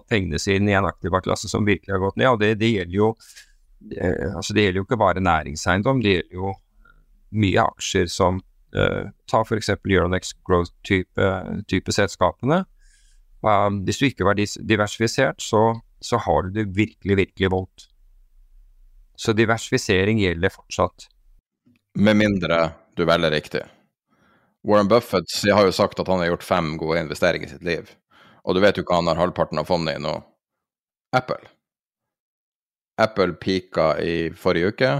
pengene sine i en aktiva-klasse som virkelig har gått ned. og Det, det gjelder jo altså det gjelder jo ikke bare næringseiendom, det gjelder jo mye aksjer som uh, Ta f.eks. Euronex Growth-type type selskapene. Um, hvis du ikke var diversifisert, så, så har du det virkelig, virkelig vondt. Så diversifisering gjelder fortsatt.
Med mindre du velger riktig. Warren Buffett har jo sagt at han har gjort fem gode investeringer i sitt liv. Og du vet jo hva han har halvparten av fondet i nå? Apple. Apple pika i forrige uke.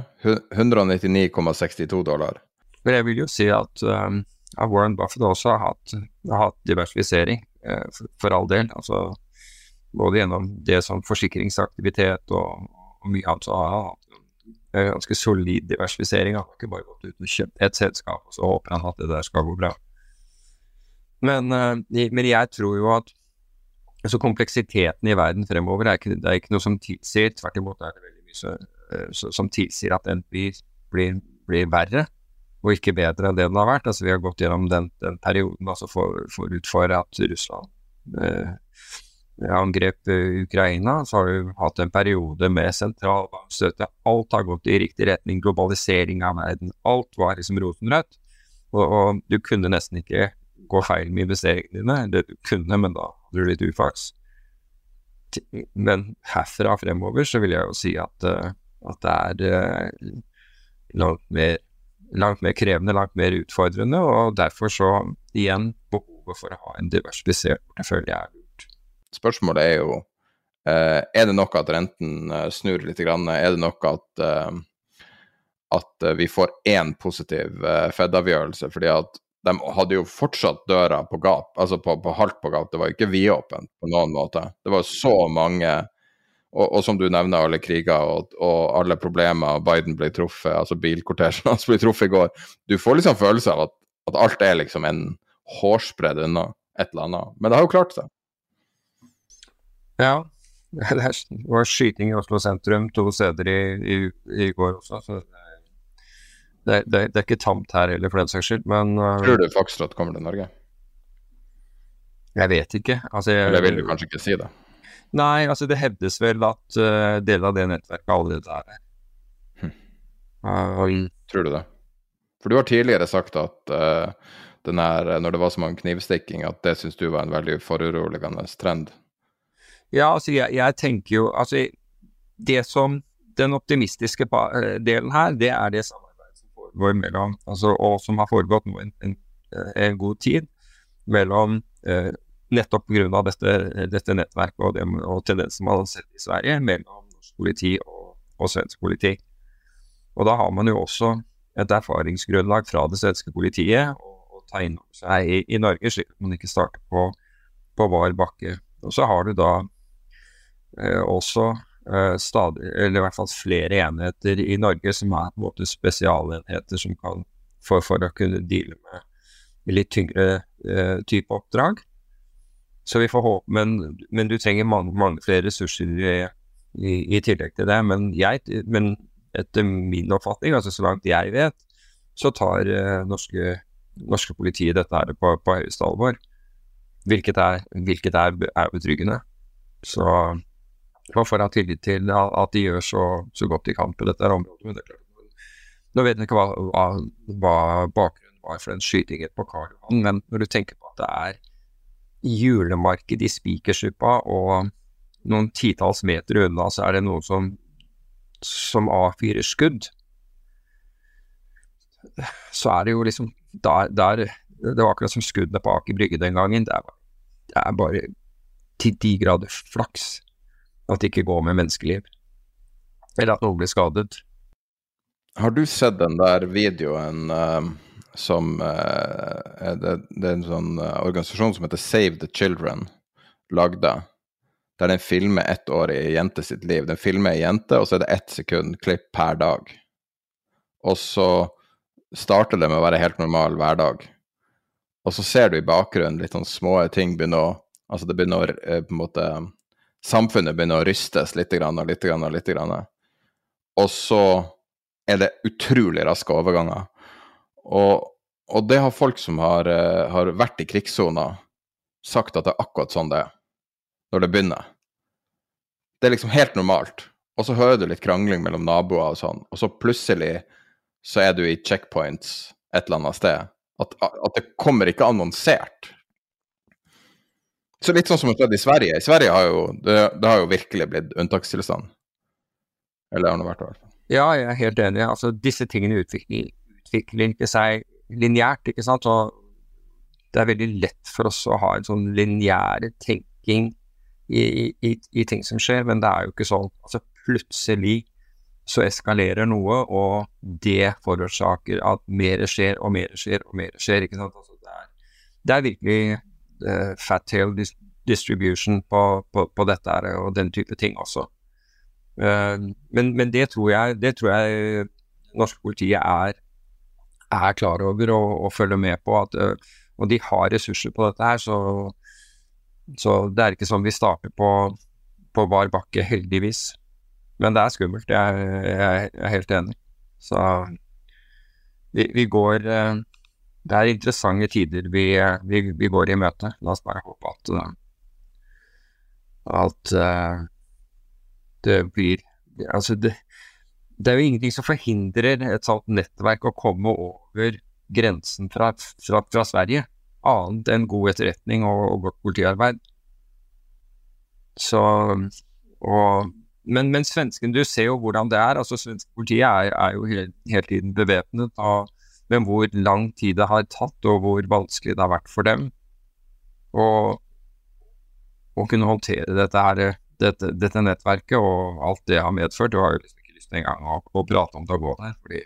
199,62 dollar.
Men jeg vil jo si at um, Warren Buffett også har hatt, har hatt diversifisering, uh, for, all del. Altså, både gjennom det som forsikringsaktivitet og, og mye annet, så har han hatt en ganske solid diversifisering. Han har ikke bare gått ut og kjøpt et selskap, og så håper han at det der skal gå bra. Men, uh, men jeg tror jo at så kompleksiteten i verden fremover er ikke, det er ikke noe som tilsier Tvert imot er det veldig mye så, eh, så, som tilsier at den blir, blir, blir, verre og ikke bedre enn det den har vært. Altså Vi har gått gjennom den, den perioden altså for, forut for at Russland eh, angrep Ukraina. Så har du hatt en periode med sentralbankstøtte. Alt har gått i riktig retning. Globalisering av verden. Alt var liksom rosenrødt. Og, og du kunne nesten ikke gå feil med investeringene dine. Det du kunne, men da hadde du litt uflaks. Men herfra fremover så vil jeg jo si at, uh, at det er uh, langt, mer, langt mer krevende, langt mer utfordrende, og derfor så igjen behovet for å ha en diversifisert portefølje er lurt.
Spørsmålet er jo uh, er det nok at renten snur litt? Er det nok at at vi får én positiv Fed-avgjørelse, fordi at de hadde jo fortsatt døra på gap, altså på, på halvt på gap. Det var jo ikke vidåpent på noen måte. Det var så mange og, og, som du nevner, alle kriger og, og, alle problemer. Biden ble truffet, altså bilkortesjen (laughs) hans ble truffet i går. Du får liksom følelse av at, at alt er liksom en hårsbredd unna et eller annet. Men det har jo klart seg.
Ja. (laughs) Det var skyting i Oslo sentrum to steder i, i, i går også. så det det, det, det, er ikke tamt her heller, for den saks skyld, men uh,
Tror du Foxtrot kommer til Norge?
Jeg vet ikke. Altså, jeg,
Eller vil du kanskje ikke si det?
Nei, altså det hevdes vel at uh, deler av det nettverket allerede er her. Hm.
Uh, Tror du det? For du har tidligere sagt at uh, den her, når det var så mange knivstikking, at det syns du var en veldig foruroligende trend?
Ja, altså jeg, jeg tenker jo Altså, det som Den optimistiske delen her, det er det samme foregår mellom, altså, og som har foregått nå en, en, en god tid, mellom eh, nettopp pga. Dette, dette nettverket og, dem, og tendensen man har sett i Sverige mellom norsk politi og, og svensk politi. Og da har man jo også et erfaringsgrunnlag fra det svenske politiet å ta inn seg i, i, Norge, slik at man ikke starter på, på var bakke. Og så har du da eh, også stadig, eller i hvert fall flere enheter i Norge som er på en måte spesialenheter som kan, for, for å kunne deale med litt tyngre uh, type oppdrag. Så vi får håpe, men, men du trenger mange, mange flere ressurser i, i, i, tillegg til det. Men, jeg, men etter min oppfatning, altså så langt jeg vet, så tar uh, norske, norske politiet dette her på, på høyeste alvor. Hvilket er, hvilket er, er betryggende. Så og for ha tillit til at de gjør så, så, godt de kan på dette området. Men det er klart, nå vet jeg ikke hva, hva, hva bakgrunnen var for den skytingen på Karl Johan, men når du tenker på at det er julemarked i Spikersuppa og noen titalls meter unna så er det noen som, som avfyrer skudd. så er det jo liksom der, der, Det var akkurat som skuddene på Aker Brygge den gangen. Det er, det er bare til de grader flaks at det ikke går med menneskeliv. Eller at noen blir skadet.
Har du sett den der videoen uh, som uh, det, det, er en sånn uh, organisasjon som heter Save the Children lagde? Der den filmer ett år i ei jente sitt liv. Den filmer ei jente, og så er det ett sekund klipp per dag. Og så starter det med å være helt normal hverdag. Og så ser du i bakgrunnen litt sånn små ting begynne å Altså det begynner å på en måte Samfunnet begynner å rystes litt og litt og litt. Og så er det utrolig raske overganger. Og, og det har folk som har, har vært i krigssona, sagt at det er akkurat sånn det er når det begynner. Det er liksom helt normalt. Og så hører du litt krangling mellom naboer og sånn, og så plutselig så er du i checkpoints et eller annet sted. At, at det kommer ikke annonsert. Så litt sånn som det skjedde i Sverige. I Sverige har jo det, det har jo virkelig blitt unntakstilstand. Eller har det vært i hvert fall.
Ja, jeg er helt enig. Altså, disse tingene utvikler, utvikler ikke seg lineært, ikke sant. Og det er veldig lett for oss å ha en sånn lineær tenking i, i, i, ting som skjer, men det er jo ikke sånn. Altså plutselig så eskalerer noe, og det forårsaker at mer skjer og mer skjer og mer skjer. ikke sant? Altså, det, er, det, er, virkelig fat tail distribution på, på, på, dette her, og den type ting også. Uh, men, men, det tror jeg det tror jeg norske politiet er, er klar over og, og følger med på. At, uh, og de har ressurser på dette her, så så det er ikke sånn vi starter på, på bar bakke, heldigvis. Men det er skummelt, jeg, jeg, jeg er helt enig. Så vi, vi, går eh, Det er interessante tider vi, vi, vi, går i møte. La oss bare håpe at, at uh, det blir Altså, det, det, er jo ingenting som forhindrer et sånt nettverk å komme over grensen fra, fra, fra Sverige annet enn god etterretning og, og godt politiarbeid. Så og, men, men svensken, du ser jo hvordan det er. altså Svenske politiet er, er jo hele, hele tiden bevæpnet. Men hvor lang tid det har tatt, og hvor vanskelig det har vært for dem å kunne håndtere dette, her, dette, dette, nettverket og alt det har medført. Du har jo liksom ikke lyst til engang å, å prate om det å gå der, fordi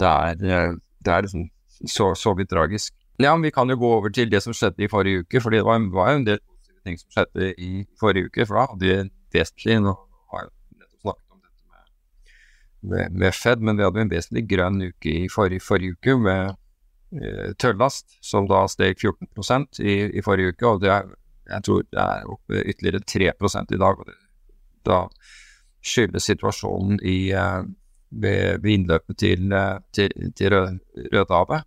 det er, det er liksom så, så vidt tragisk. Ja, men Vi kan jo gå over til det som skjedde i forrige uke. fordi Det var, var en del ting som skjedde i forrige uke. For da hadde vi vesentlig Nå har jeg nettopp snakket om dette med, med, med, Fed, men vi hadde en vesentlig grønn uke i forrige, forrige uke med eh, tøllast, som da steg 14% i, i forrige uke. og det er, Jeg tror det er oppe ytterligere 3 i dag. og det, Da skyldes situasjonen i, eh, ved, ved innløpet til, eh, til, til Rødehavet.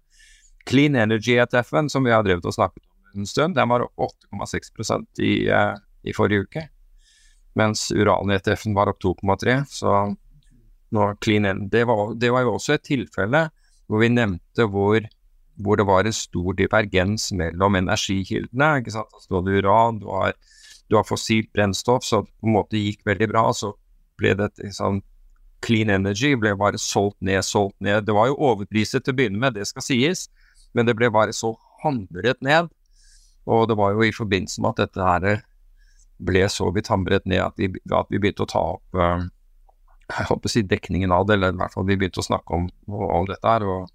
Clean Energy-ETF-en, som vi har drevet og snakket om en stund, den var opp 8,6% i, uh, i forrige uke. Mens uran-ETF-en var opp 2,3. Så nå Clean end. det var, det var jo også et tilfelle hvor vi nevnte hvor, hvor det var en stor divergens mellom energikildene. ikke sant? Altså, du hadde uran, du har, du har fossilt brennstoff, så på en måte gikk veldig bra. Så ble det sånn Clean Energy ble bare solgt ned, solgt ned. Det var jo overpriset til å begynne med, det skal sies. Men det ble bare så hamret ned. Og det var jo i forbindelse med at dette her ble så vidt hamret ned at vi, at vi begynte å ta opp uh, jeg håper å si dekningen av det, eller i hvert fall vi begynte å snakke om, om dette her. Og,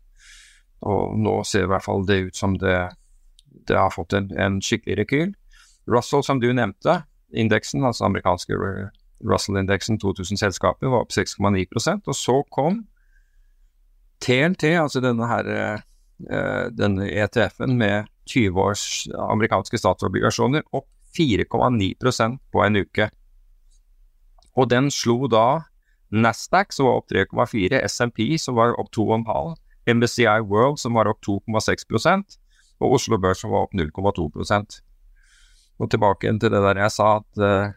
og, nå ser i hvert fall det ut som det, det har fått en, en, skikkelig rekyl. Russell, som du nevnte, indeksen, altså amerikanske Russell-indeksen, 2000 selskaper, var opp 6,9% og så kom TNT, altså denne her Eh, denne ETF-en med 20 års amerikanske statsobligasjoner opp 4,9% på en uke. Og den slo da Nasdaq, som var opp 3,4, SMP, som var opp 2,5, MBCI World, som var opp 2,6 og Oslo Børs, som var opp 0,2% Og tilbake til det der jeg sa at uh,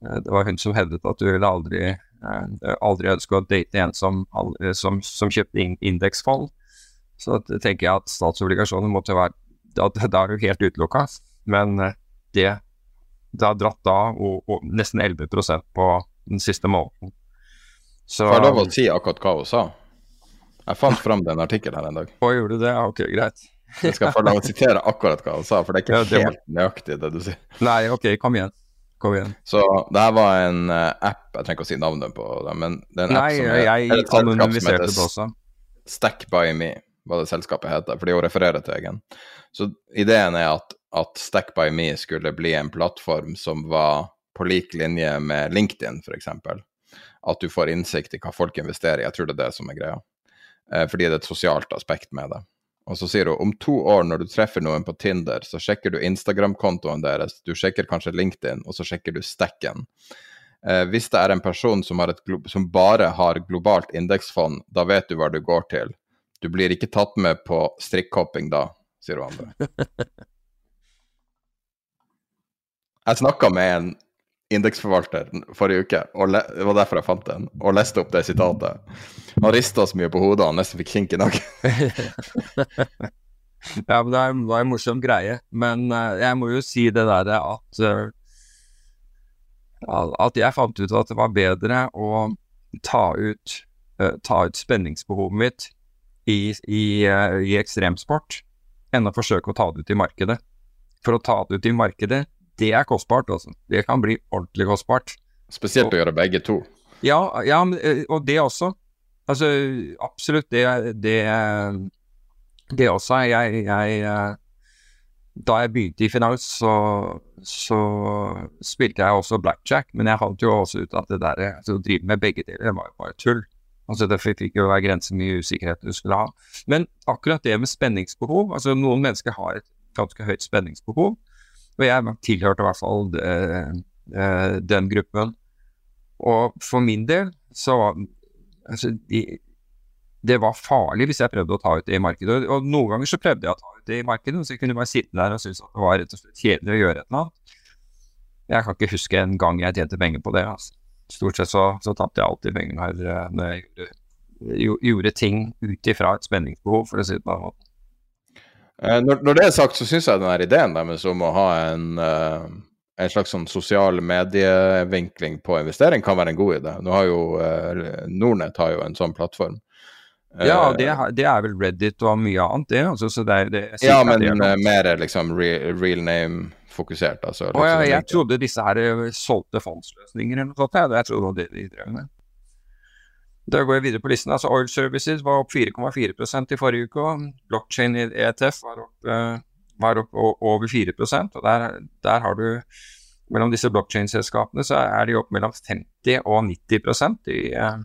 det var hun som hevdet at du ville aldri, uh, aldri ønske å date en som, som, som kjøpte indeksfall. Så tenker jeg at statsobligasjoner måtte være Da, da er du helt utelukka. Men eh, det, det har dratt da og, og nesten 11% på den siste måneden.
Så Får jeg lov å si akkurat hva hun sa? Jeg fant (laughs) fram den artikkelen her en dag.
Og gjorde du det? Ok, greit. (laughs)
Jeg skal få lov å sitere akkurat hva han sa, for det er ikke
Ja, det helt
helt nøyaktig det du sier.
Nei, ok, kom igjen. Kom igjen.
Så det her var en eh, app, jeg trenger ikke å si navnet på det, men det er en
Nei,
app som er,
jeg
er et selskap som heter
det også.
Stack by me, hva det selskapet heter, fordi hun refererer til egen. Så ideen er at, at Stack by me skulle bli en plattform som var på lik linje med LinkedIn, f.eks. At du får innsikt i hva folk investerer i. Jeg tror det er det som er greia. Eh, fordi det er et sosialt aspekt med det. Og så sier hun om to år, når du treffer noen på Tinder, så sjekker du Instagram-kontoen deres, du sjekker kanskje LinkedIn, og så sjekker du Stekken. Eh, hvis det er en person som, har som bare har globalt indeksfond, da vet du hva du går til. Du blir ikke tatt med på strikkhopping da, sier hun andre. (laughs) Jeg snakka med en indeksforvalter forrige uke, og det var derfor jeg fant den, og leste opp det sitatet. Han rista så mye på hodet han nesten fikk kink i nakken. (laughs)
Ja, men det var en morsom greie. Men uh, jeg må jo si det derre at uh, At jeg fant ut at det var bedre å ta ut, uh, ta ut spenningsbehovet mitt i, i, i ekstremsport enn å forsøke å ta det ut i markedet. For å ta det ut i markedet, det er kostbart, altså. Det kan bli ordentlig kostbart.
Spesielt å gjøre begge to.
Ja, ja eh, og det også. Altså, absolutt, det, det, det også. Jeg, jeg eh, Da jeg begynte i finans, så, så spilte jeg også blackjack, men jeg fant jo også ut at det der altså, å drive med begge deler, det var jo bare tull. Altså, Det fikk jo være grenser mye usikkerhet du skulle ha. Men akkurat det med spenningsbehov altså Noen mennesker har et ganske høyt spenningsbehov, og jeg tilhørte i hvert fall eh, eh, den gruppen. Og for min del så var altså, de, det var farlig hvis jeg prøvde å ta ut det i markedet. Og, og noen ganger så prøvde jeg å ta ut det i markedet, så jeg kunne bare sitte der og synes at det var rett og slett kjedelig å gjøre et eller annet. Jeg kan ikke huske en gang jeg tjente penger på det. Altså. Stort sett så, så tapte jeg alltid penger når, jeg- gjorde, gjorde ting ut ifra et spenningsbehov, for å si det på den måten.
Eh, Når, når det er sagt, så syns jeg den her ideen deres om å ha en, eh, en slags sånn sosial medievinkling på investering kan være en god idé. Nå har jo eh, Nordnett har jo en sånn plattform.
Ja, det, det er vel Reddit og mye annet, det. Altså, så det er, det, jeg
ja, men
det
mer liksom real, real name-fokusert, altså.
Å ja,
liksom,
jeg trodde disse her solgte fondsløsninger eller noe sånt. Ja. Jeg trodde det de drev med. Da går jeg videre på listen. altså Oil Services var opp 4,4% i forrige uke. Blockchain i ETF var opp, eh, var opp over 4% og der, der har du Mellom disse blockchain-selskapene så er de opp mellom 50 og 90% i, eh,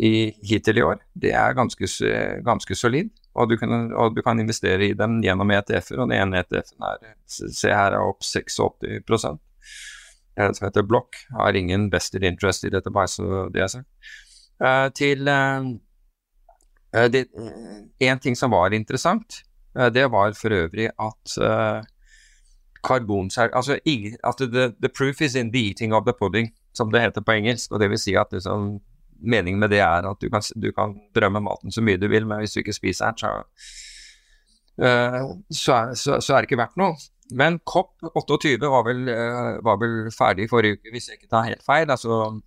i, hittil i år. Det er ganske, ganske solid. Og du, kan, og du kan investere i dem gjennom ETF-er, og den ene ETF-en er se her er opp 86 En som heter Block, har ingen vested interest i dette, bare så det er sagt. Eh, til eh, eh, En ting som var interessant, det var for øvrig at uh, karbonser... Altså at the, the proof is in the eating of the pudding, som det heter på engelsk. og det vil si at liksom, Meningen med det er at du kan, du kan drømme maten så mye du vil, men hvis du ikke spiser den, så, uh, så, så, så er det ikke verdt noe. Men COP28 var eh, var vel ferdig forrige uke, hvis jeg ikke tar helt feil. Altså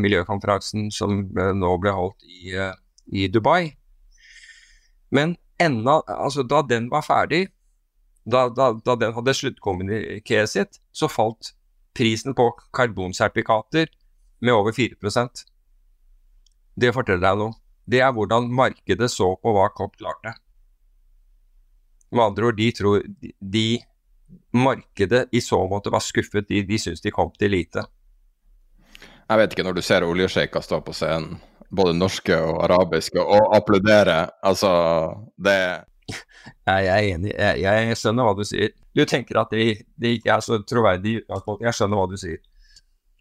miljøkonferansen som eh, nå ble holdt i, eh, i Dubai. Men enda, altså, da den var ferdig, da, da, da den hadde sluttkommunikert sitt, så falt prisen på karbonsertifikater med over 4% Det forteller deg noe. Det er hvordan markedet så på hva COP klarte. Med andre ord, de tror de, de Markedet i så måte var skuffet. De, de syns de kom til lite.
Jeg vet ikke, når du ser oljesjeiker stå på scenen, både norske og arabiske, og applaudere, altså Det
Jeg, er enig. Jeg, jeg skjønner hva du sier. Du tenker at det, de ikke er så troverdig i utgangspunktet. Jeg skjønner hva du sier.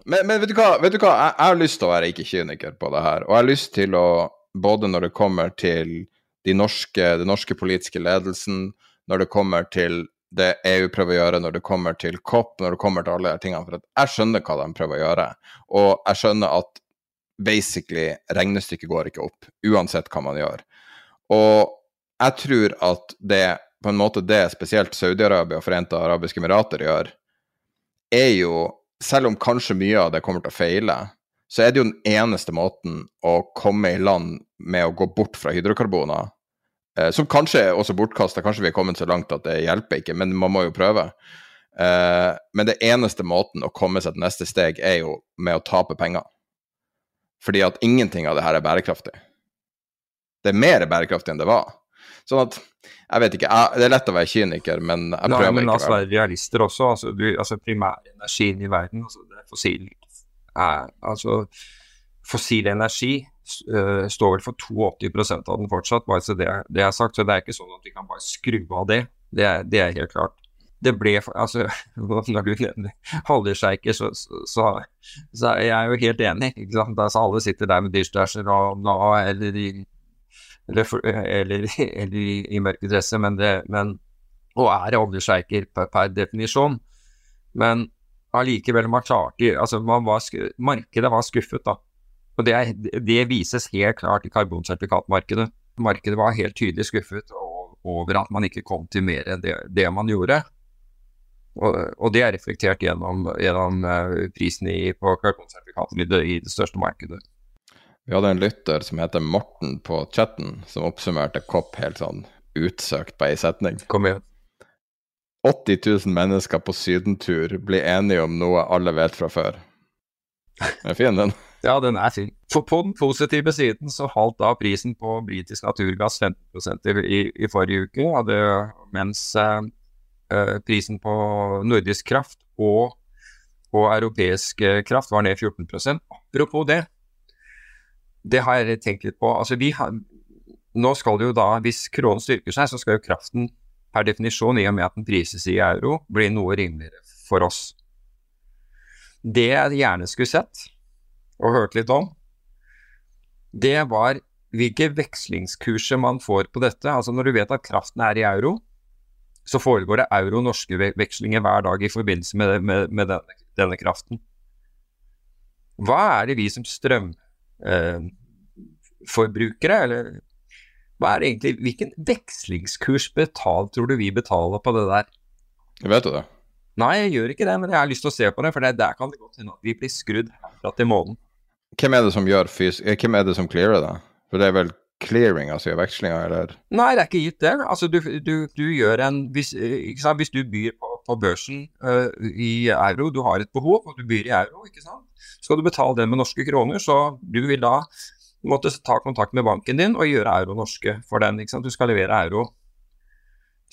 Men, men vet du hva, vet du hva? Jeg, jeg har lyst til å være ikke kyniker på det her. Og jeg har lyst til å, både når det kommer til de norske, den norske politiske ledelsen, når det kommer til det EU prøver å gjøre, når det kommer til COP, når det kommer til alle de tingene. For jeg skjønner hva de prøver å gjøre. Og jeg skjønner at basically regnestykket går ikke opp, uansett hva man gjør. Og jeg tror at det på en måte det spesielt Saudi-Arabia og Forente arabiske emirater gjør, er jo selv om kanskje mye av det kommer til å feile, så er det jo den eneste måten å komme i land med å gå bort fra hydrokarboner, som kanskje er også bortkasta, kanskje vi er kommet så langt at det hjelper ikke, men man må jo prøve. Eh, men det eneste måten å komme seg til neste steg, er jo med å tape penger. Fordi at ingenting av det her er bærekraftig. Det er mer bærekraftig enn det var. Sånn at Jeg vet ikke. Jeg, det er lett å være kyniker, men jeg
Nei,
prøver
men
ikke
la
å
oss
være
realister også. Altså, du, altså primærenergien i verden, altså det er fossil er, altså, Fossil energi står vel for 82 av den fortsatt, bare så det, det er sagt. Så det er ikke sånn at vi kan bare skru av det. Det er, det er helt klart. Det ble altså, (laughs) Når du nevner oljesjeiker, så, så, så, så er jeg jo helt enig. ikke sant? Altså, alle sitter der med dishdasher og, og eller i eller, eller, eller i, i mørke dresser, men, det, men og er oljesjeiker per, per definisjon. Men allikevel, man klarte altså man var, Markedet var skuffet, da. Og det, er, det vises helt klart i karbonsertifikatmarkedet. Markedet var helt tydelig skuffet over at man ikke kom til mer enn det, det man gjorde. Og, og det er reflektert gjennom, gjennom eh, prisen i, på karbonsertifikatene i det, i det største markedet.
Vi hadde en lytter som heter Morten på chatten, som oppsummerte Kopp helt sånn utsøkt på ei setning.
Kom igjen.
80 000 mennesker på sydentur blir enige om noe alle vet fra før. Den er fin, den.
Ja, den er fin. For på den positive siden så falt da prisen på britisk naturgass 15 i, i forrige uke, hadde, mens eh, eh, prisen på nordisk kraft og, og europeisk eh, kraft var ned 14% Apropos det, det har jeg tenkt litt på. Altså, vi har, nå skal det jo da, hvis kronen styrker seg, så skal jo kraften per definisjon, i og med at den prises i euro, bli noe rimeligere for oss. Det jeg gjerne skulle sett, og hørte litt om, det var hvilke vekslingskurser man får på dette. Altså når du vet at kraften er i euro, så foregår det euro-norske vekslinger hver dag i forbindelse med, med, med denne, denne kraften. Hva er det vi som strømforbrukere, eh, eller hva er det egentlig, hvilken vekslingskurs betalt tror du vi betaler på det der?
Jeg Vet du det?
Nei, jeg gjør ikke det, men jeg har lyst til å se på det, for det, der kan det godt hende at vi blir skrudd herfra til månen.
Hvem er det som gjør fys... eh, Hvem er det som clearer det? For det er vel clearing, altså vekslinga, eller?
Nei, det er ikke gitt det. Altså, du, du, du gjør en Hvis, eh, sant? hvis du byr på, på børsen uh, i euro, du har et behov, og du byr i euro, ikke sant? skal du betale det med norske kroner, så du vil da måtte ta kontakt med banken din og gjøre euro norske for den. ikke sant? Du skal levere euro.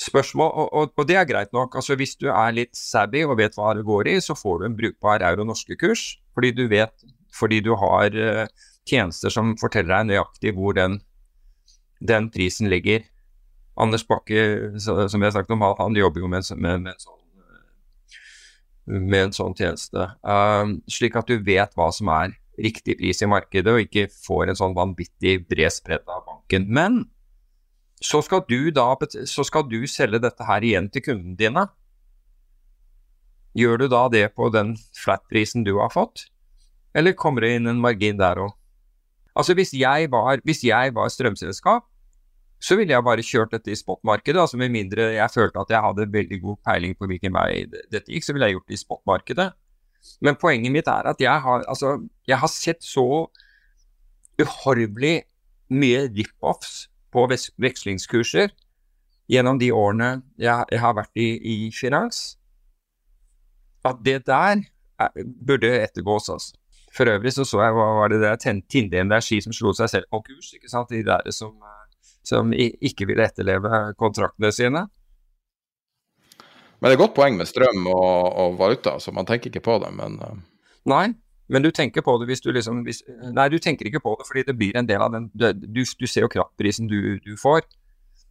Spørsmål, og, og, og det er greit nok. altså Hvis du er litt savvy og vet hva det går i, så får du en brukbar euro-norske kurs, fordi du vet fordi du har eh, tjenester som forteller deg nøyaktig hvor den, den prisen ligger. Anders Bakke, som jeg har sagt om, han- jobber jo med, med, med, en, sånn, eh, med en sånn tjeneste. Uh, slik at du vet hva som er riktig pris i markedet, og ikke får en sånn vanvittig bred spredd av banken. Men så skal du da så skal du selge dette her igjen til kundene dine. Gjør du da det på den flat-prisen du har fått, eller kommer det inn en margin der òg? Altså hvis jeg var, var strømselskap, så ville jeg bare kjørt dette i spotmarkedet. Altså med mindre jeg følte at jeg hadde veldig god peiling på hvilken vei dette gikk, så ville jeg gjort det i spotmarkedet. Men poenget mitt er at jeg har, altså, jeg har sett så uhorvelig mye rip-offs på vekslingskurser gjennom de årene jeg, jeg har vært i, i finans, at det der er, burde ettergås. Altså. For øvrig så så jeg hva var det der Tinde Energi som slo seg selv konkurs. ikke sant? De der som, eh, som ikke ville etterleve kontraktene sine.
Men det er et godt poeng med strøm og, og valuta, så man tenker ikke på det, men eh,
Nei, men du tenker på det hvis du liksom hvis, Nei, du tenker ikke på det fordi det blir en del av den Du, du, du ser jo kraftprisen du, du får.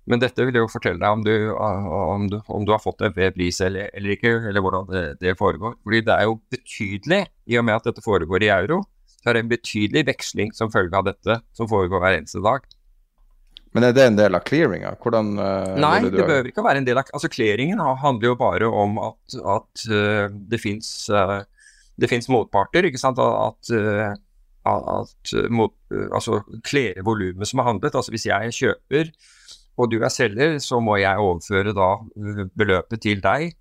Men dette vil jo fortelle deg om du, om du, om du har fått en fair pris eller, eller ikke, eller hvordan det, det foregår. Fordi det er jo betydelig, i og med at dette foregår i euro, så er det en betydelig veksling som følge av dette som foregår hver eneste dag.
Men er det en del av clearinga? Hvordan uh,
Nei, det,
det
behøver ikke være en del av Altså, Clearingen handler jo bare om at, at uh, det fins det fins motparter, ikke sant. At, at øh, mot, altså klere volumet som er handlet. Altså hvis jeg kjøper og du er selger, så må jeg overføre da øh, beløpet til deg.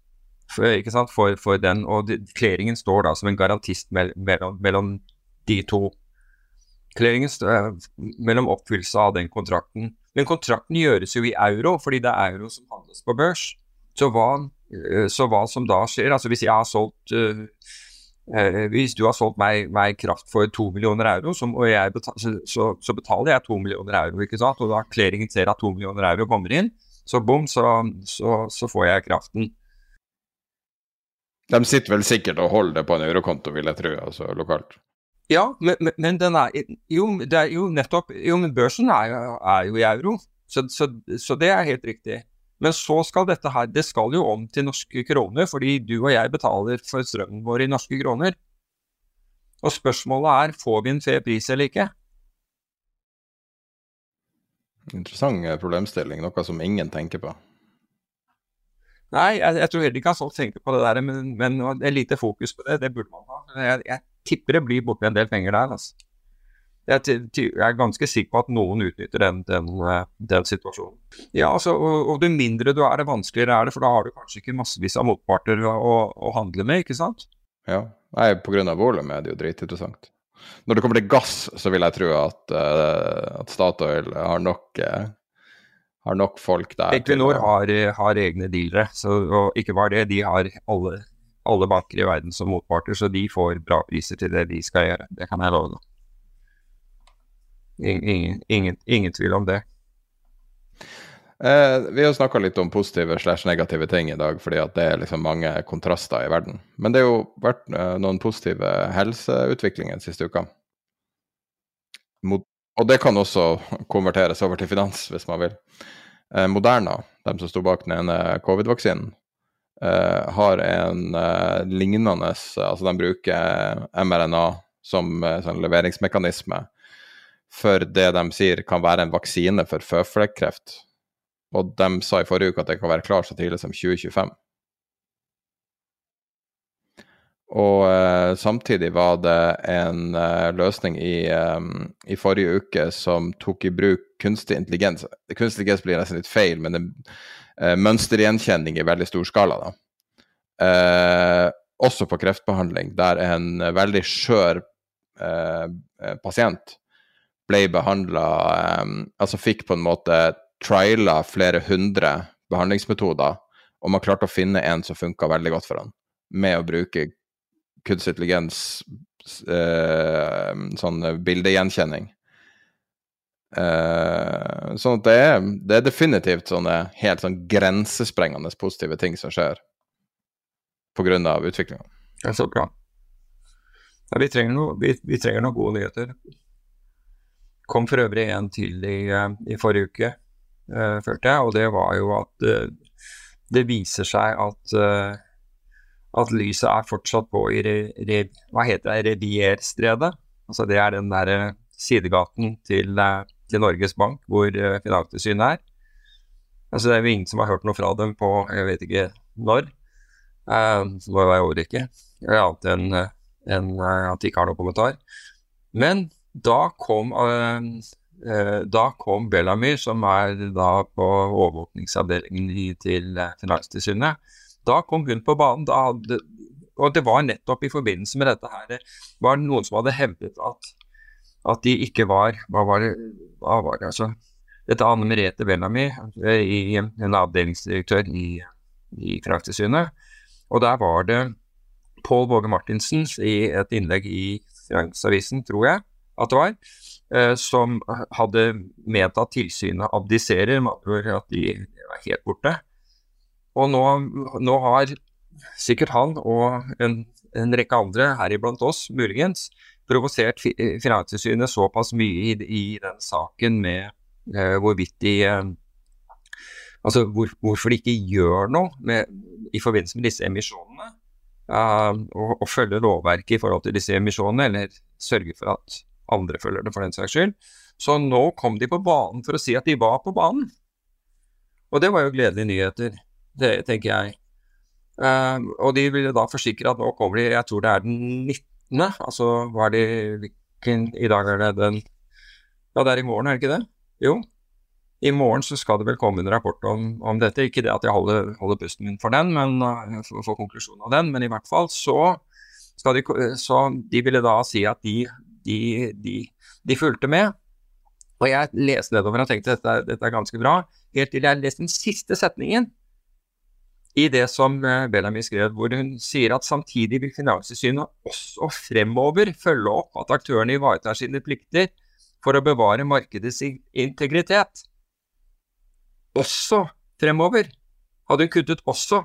For, for, for den, og klæringen står da som en garantist mell- mellom, mellom de to. Clearingen mellom oppfyllelse av den kontrakten. Men kontrakten gjøres jo i euro, fordi det er euro som handles på børs. Så hva, så hva som da skjer, altså hvis jeg har solgt uh, Eh, hvis du har solgt meg, meg, kraft for to millioner euro, som, og betal, så, så, betaler jeg to millioner euro, ikke sant? og da clearingen ser at to millioner euro kommer inn, så bom, så, så, får jeg kraften.
De sitter vel sikkert og holder det på en eurokonto, vil jeg tro, altså lokalt?
Ja, men, men den er jo, er jo nettopp Jo, men børsen er, er jo i euro, så, så det er helt riktig. Men så skal dette her, det skal jo om til norske kroner, fordi du og jeg betaler for strømmen vår i norske kroner. Og spørsmålet er, får vi en fair pris eller ikke?
Interessant eh, problemstilling, noe som ingen tenker på.
Nei, jeg, jeg tror heller ikke at folk tenker på det der, men, men det er lite fokus på det, det burde man ha. Jeg, jeg tipper det blir borti en del penger der, altså jeg, er ganske sikker på at noen utnytter den, den, eh, den situasjonen. Ja, altså, og, og, det mindre du er, det vanskeligere er det, for da har du kanskje ikke massevis av motparter å, å handle med, ikke sant?
Ja, Nei, pga. volumet er det jo dritinteressant. Når det kommer til gass, så vil jeg tro at, uh, at Statoil har nok, uh, har nok folk der.
Equinor har, har, egne dealere, så, og ikke bare det, de har alle, alle banker i verden som motparter, så de får bra priser til det de skal gjøre. Det kan jeg love. Ingen, ingen, ingen tvil om det.
Eh, vi har snakka litt om positive slash negative ting i dag, fordi at det er liksom mange kontraster i verden. Men det har jo vært eh, noen positive helseutviklinger den siste uka. Mot, og det kan også konverteres over til finans, hvis man vil. Eh, Moderna, de som sto bak den ene covid-vaksinen, eh, har en eh, lignende Altså de bruker mRNA som eh, sånn leveringsmekanisme for det de sier kan være en vaksine for føflekkreft. Og de sa i forrige uke at det kan være klart så tidlig som 2025. Og eh, samtidig var det en eh, løsning i, um, i, forrige uke som tok i bruk kunstig intelligens. Kunstig intelligens blir nesten litt feil, men det, eh, mønstergjenkjenning i veldig stor skala. da. også på kreftbehandling, der en veldig skjør pasient ble behandla um, Altså fikk på en måte trila flere hundre behandlingsmetoder, og man klarte å finne en som funka veldig godt for han, med å bruke kunstig intelligens, uh, sånn bildegjenkjenning. Uh, sånn at det er, det er, definitivt sånne helt sånn grensesprengende positive ting som skjer pga. utviklinga.
Det er så bra. Ja, vi, trenger noe, vi trenger noen gode nyheter kom for øvrig en til i, eh, i forrige uke, uh, følte jeg, og det var jo at uh, det viser seg at, uh, at lyset er fortsatt på i re, re, hva heter det, Revierstredet. Altså det er den der sidegaten til, til Norges Bank hvor Finanstilsynet er. Altså det er jo ingen som har hørt noe fra dem på jeg vet ikke når. Så det jo jeg overhodet ikke. Annet enn en, at de ikke har noen kommentar. Men da kom, uh, da kom Bellamy, som er da på overvåkningsavdelingen til eh, Finanstilsynet, da kom hun på banen. Hadde, og det var nettopp i forbindelse med dette her, det var noen som hadde hevdet at, at de ikke var Hva var det, hva var det altså? Dette Anne Merete Bellamy, i, en avdelingsdirektør i, i Finanstilsynet. Og der var det Pål Våge Martinsen i et innlegg i Finansavisen, tror jeg, at det var, eh, som hadde ment at tilsynet abdiserer, med at de er helt borte. Og nå, nå har sikkert han og en, en rekke andre, heriblant oss muligens, provosert Finanstilsynet såpass mye i, i den saken med eh, hvorvidt de eh, Altså hvor, hvorfor de ikke gjør noe med, i forbindelse med disse emisjonene. Uh, og, og følge lovverket i forhold til disse emisjonene, eller sørge for at andre følger det, for den saks skyld. Så nå kom de på banen for å si at de var på banen. Og det var jo gledelige nyheter, det tenker jeg. Uh, og de ville da forsikre at nå kommer de, jeg tror det er den 19., altså var det hvilken I dag er det den Ja, det er i morgen, er det ikke det? Jo. I morgen så skal det vel komme en rapport om, om dette. Ikke det at jeg holder, holder pusten min for den, men uh, for, for konklusjonen av den, men i hvert fall så de, så de ville da si at de de, de, de fulgte med. Og jeg leste nedover og tenkte dette, dette er ganske bra, helt til jeg leste den siste setningen i det som eh, Bellamy skrev, hvor hun sier at samtidig vil Finanstilsynet også fremover følge opp at aktørene ivaretar sine plikter for å bevare markedets integritet. Også fremover. Hadde hun kuttet 'også',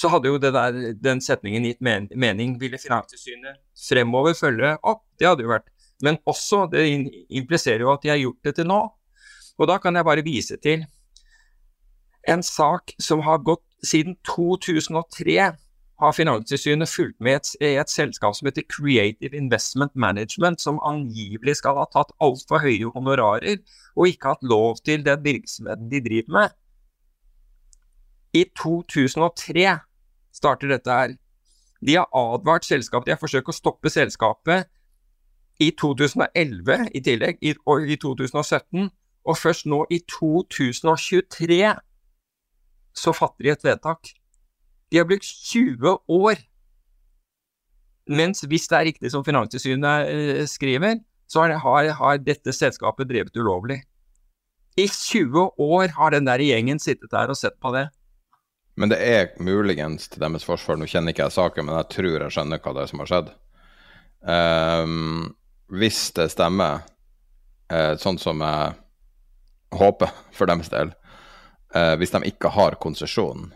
så hadde jo der, den setningen gitt mening. Ville Finanstilsynet fremover følge opp? Det hadde jo vært. Men også, det impliserer jo at de har gjort det til nå. Og da kan jeg bare vise til en sak som har gått siden 2003 har Finanstilsynet fulgt med i et, et, selskap som heter Creative Investment Management, som angivelig skal ha tatt altfor høye honorarer og ikke hatt lov til den virksomheten de driver med. I 2003 starter dette her. De har advart selskapet, de har forsøkt å stoppe selskapet i 2011 i tillegg, i, og i 2017, og først nå i 2023 så fatter de et vedtak. De har brukt 20 år. Mens hvis det er riktig som Finanstilsynet eh, skriver, så har, har, dette selskapet drevet ulovlig. I 20 år har den der gjengen sittet der og sett på det.
Men det er muligens til deres forsvar, nå kjenner ikke jeg saken, men jeg tror jeg skjønner hva det er som har skjedd. Um, hvis det stemmer, uh, sånn som jeg håper (laughs) for deres del, uh, hvis de ikke har konsesjon,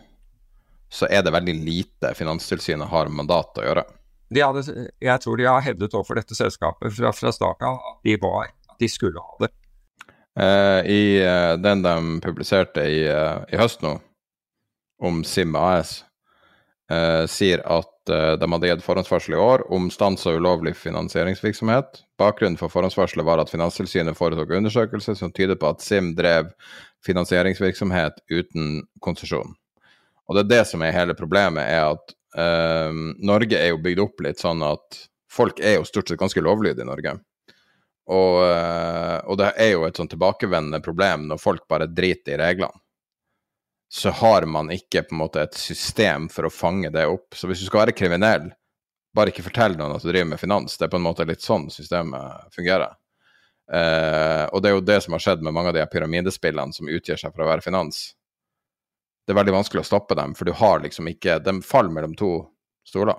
så er det veldig lite Finanstilsynet har mandat å gjøre.
Hadde, jeg tror de har hevdet overfor dette selskapet fra, fra starten av at de var, at de skulle ha det.
Uh, I den de publiserte i, i, høst nå, om SIM AS, sier at de hadde gitt forhåndsvarsel i år om stans av ulovlig finansieringsvirksomhet. Bakgrunnen for forhåndsvarselet var at Finanstilsynet foretok undersøkelser som tyder på at SIM drev finansieringsvirksomhet uten konsesjon. Og det er det som er hele problemet, er at uh, Norge er jo bygd opp litt sånn at folk er jo stort sett ganske lovlydige i Norge. Og, uh, og, det er jo et sånn tilbakevendende problem når folk bare driter i reglene. Så har man ikke på en måte et system for å fange det opp. Så hvis du skal være kriminell, bare ikke fortell noen at du driver med finans. Det er på en måte litt sånn systemet fungerer. Eh, og det er jo det som har skjedd med mange av de pyramidespillene som utgir seg for å være finans det er veldig vanskelig å stoppe dem, for du har liksom ikke De faller mellom to stoler.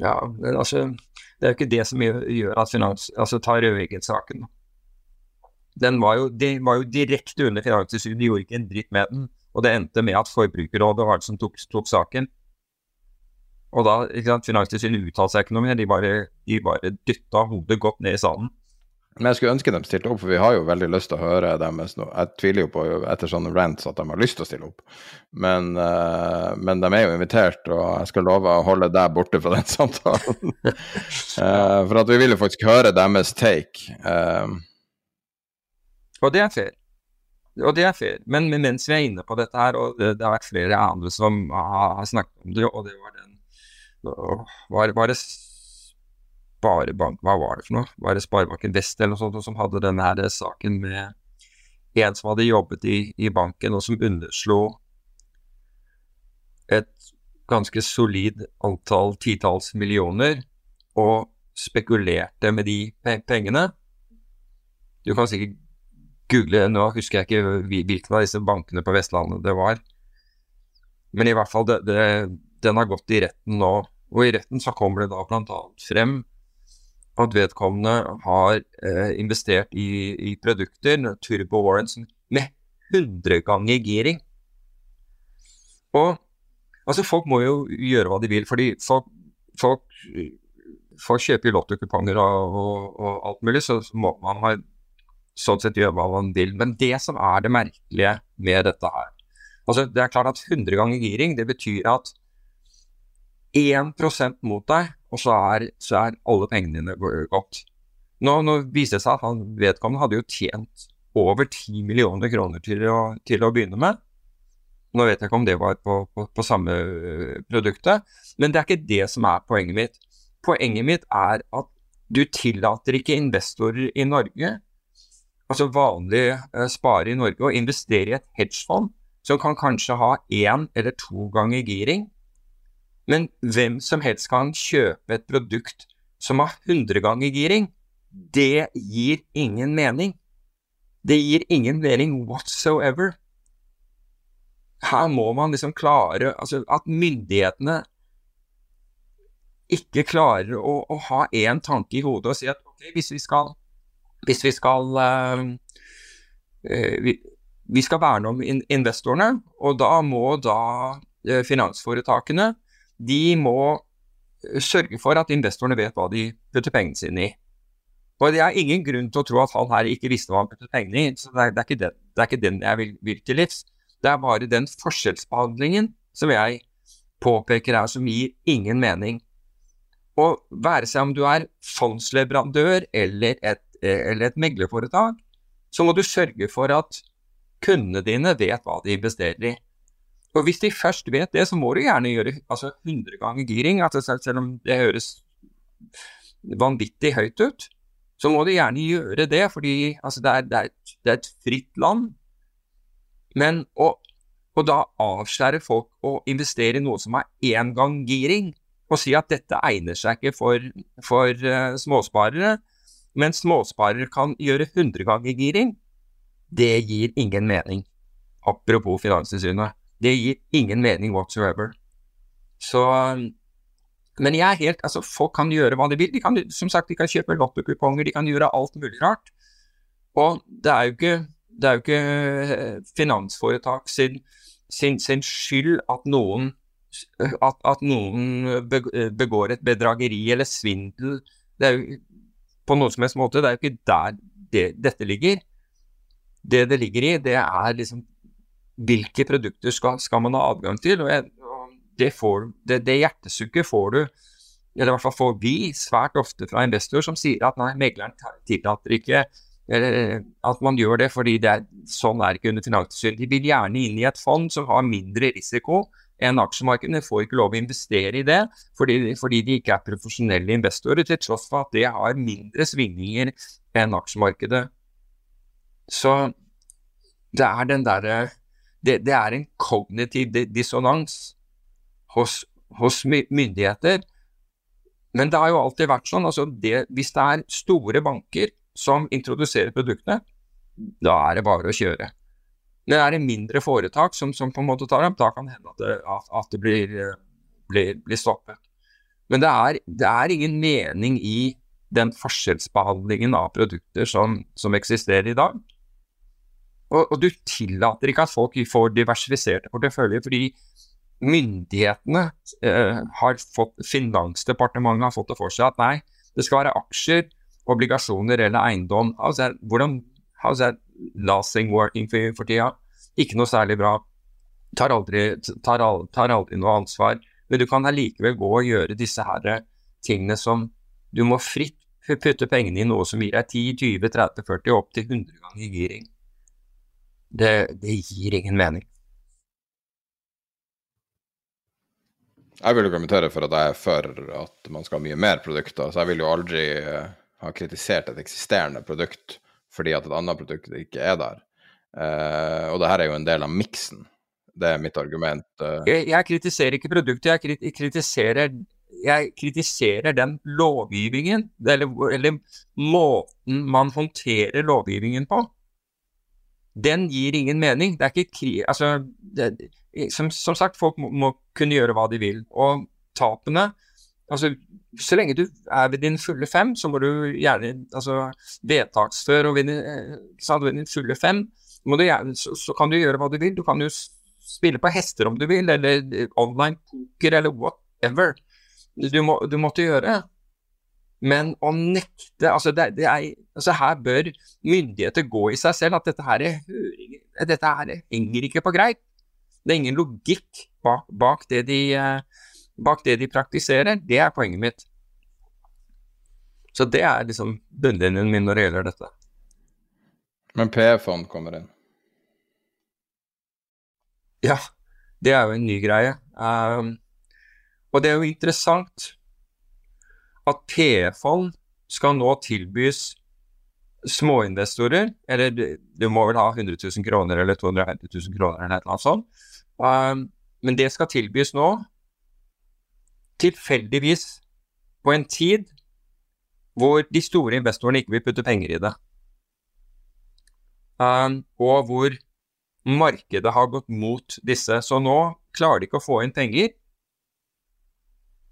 Ja, men altså Det er jo ikke det som gjør at finans Altså, ta Røeggen-saken. Den var jo, de var jo direkte under Finanstilsynet, de gjorde ikke en dritt med den. Og det endte med at Forbrukerrådet var det som tok, tok saken. Og da ikke sant, Finanstilsynet uttalte seg ikke noe mer, de bare, de bare dytta hodet godt ned i sanden.
Men jeg skulle ønske de stilte opp, for vi har jo veldig lyst til å høre deres nå. Jeg tviler jo på etter sånne rants at de har lyst til å stille opp, men, uh, men de er jo invitert, og jeg skal love å holde deg borte fra den (laughs) samtalen. uh, for at vi vil jo faktisk høre deres take. Uh,
og det er fair. Og det er fair. Men, men, mens vi er inne på dette her, og det, det har vært flere andre som har, snakket om det, og det var den Var, var det Sparebank Hva var det for noe? Var det Sparebanken Vest eller noe sånt som hadde denne her saken med en som hadde jobbet i, i banken, og som underslo et ganske solid antall titalls millioner, og spekulerte med de pengene. Du kan sikkert google, nå husker jeg ikke hvilken av disse bankene på Vestlandet det var, men i hvert fall, det, det, den har gått i retten nå. Og i retten så kommer det da bl.a. frem at vedkommende har eh, investert i, i, produkter, turbo warrants, med 100 ganger giring. Og altså, folk må jo gjøre hva de vil, fordi folk, folk, folk kjøper lottokuponger og, og, og, alt mulig, så må man ha, sånn sett gjøre hva man vil. Men det som er det merkelige med dette her altså Det er klart at 100 ganger giring, det betyr at 1% mot deg og så er, så er alle pengene dine gått. Nå, nå viser det seg at han vedkommende hadde jo tjent over 10 millioner kroner til å, til å, begynne med. Nå vet jeg ikke om det var på, på, på, samme øh, produktet, men det er ikke det som er poenget mitt. Poenget mitt er at du tillater ikke investorer i Norge, altså vanlig eh, sparere i Norge, å investere i et hedgefond som kan kanskje ha én eller to ganger giring, men hvem som helst kan kjøpe et produkt som har 100 ganger giring, det gir ingen mening. Det gir ingen mening whatsoever. Her må man liksom klare Altså, at myndighetene ikke klarer å, å ha én tanke i hodet og si at ok, hvis vi skal Hvis vi skal uh, uh, vi, skal verne om investorene, og da må da uh, finansforetakene De må sørge for at investorene vet hva de putter pengene sine i. Og Det er ingen grunn til å tro at han her ikke visste hva han puttet pengene i. så Det er, det er, ikke, den, det er ikke den jeg vil, vil til livs. Det er bare den forskjellsbehandlingen som jeg påpeker her, som gir ingen mening. Og være seg om du er fondsleverandør eller et, eller et meglerforetak, så må du sørge for at kundene dine vet hva de investerer i. Og hvis de først vet det, så må du gjerne gjøre altså 100 ganger giring. Altså selv om det høres vanvittig høyt ut, så må du gjerne gjøre det, fordi altså det, er, det, det, er, et fritt land. Men å, da avskjære folk å investere i noe som er én gang giring, og si at dette egner seg ikke for, for uh, småsparere, men småsparere kan gjøre 100 ganger giring, det gir ingen mening. Apropos Finanstilsynet. Det gir ingen mening whatsoever. Så Men jeg er helt Altså, folk kan gjøre hva de vil. De kan, som sagt, de kan kjøpe lottokuponger, de kan gjøre alt mulig rart. Og det er jo ikke, er jo ikke eh, finansforetak sin, sin, sin skyld at noen at, at, noen begår et bedrageri eller svindel det er jo på noen som helst måte, det er jo ikke der det, dette ligger. Det det ligger i, det er liksom hvilke produkter skal, skal man ha adgang til. og, jeg, det, får, det, det, hjertesukket får du, eller i hvert fall får vi, svært ofte fra investorer som sier at nei, megleren tillater ikke eller at man gjør det fordi det er, sånn er ikke under Finanstilsynet. De vil gjerne inn i et fond som har mindre risiko enn aksjemarkedene. Får ikke lov å investere i det fordi, fordi, de ikke er profesjonelle investorer, til tross for at det har mindre svingninger enn aksjemarkedet. Så det er den derre det, det, er en kognitiv dissonans hos, hos, myndigheter. Men det har jo alltid vært sånn. altså det, Hvis det er store banker som introduserer produktene, da er det bare å kjøre. Men er det mindre foretak som, som, på en måte tar opp, da kan det hende at det, at det blir, blir, blir, stoppet. Men det er, det er, ingen mening i den forskjellsbehandlingen av produkter som, som eksisterer i dag. Og, og, du tillater ikke at folk får diversifiserte porteføljer, fordi myndighetene eh, har fått Finansdepartementet har fått det for seg at nei, det skal være aksjer, obligasjoner eller eiendom. Altså, hvordan How's that last thing working for, you for tida? Ikke noe særlig bra. Tar aldri, tar, tar aldri noe ansvar. Men du kan allikevel gå og gjøre disse her tingene som Du må fritt putte pengene i noe som gir deg 10, 20, 30, 40, opp til 100 ganger giring. Det, det gir ingen mening.
Jeg vil jo kommentere for at jeg er for at man skal ha mye mer produkter. Så jeg vil jo aldri eh, ha kritisert et eksisterende produkt fordi at et annet produkt ikke er der. Uh, og det her er jo en del av miksen. Det er mitt argument. Uh.
Jeg, jeg, kritiserer ikke produktet, jeg kritiserer, jeg kritiserer den lovgivningen, eller, eller, måten man håndterer lovgivningen på. Den gir ingen mening. Det er ikke krig Altså, det, som, som, sagt, folk må, må kunne gjøre hva de vil. Og tapene Altså, så lenge du er ved din fulle fem, så må du gjerne altså, vedtaksfør og ved din, eh, fulle fem, gjerne, så, så, kan du gjøre hva du vil. Du kan jo spille på hester om du vil, eller eh, online poker, eller whatever. Du, må, du måtte gjøre. Men å nekte altså, det, det er, altså, Her bør myndigheter gå i seg selv. At dette her, er, dette her henger ikke på greip. Det er ingen logikk bak, bak det de uh, bak det de praktiserer, det er poenget mitt. Så det er liksom bunnlinjen min når det gjelder dette.
Men PF-fond kommer inn?
Ja, det er jo en ny greie. Um, og det er jo interessant at PF-fond skal nå tilbys småinvestorer, eller du må vel ha 100 000 kroner eller 250 000 kroner eller noe sånt. Um, men det skal tilbys nå tilfeldigvis på en tid hvor de store investorene ikke vil putte penger i det. Um, og hvor markedet har gått mot disse. Så nå klarer de ikke å få inn penger.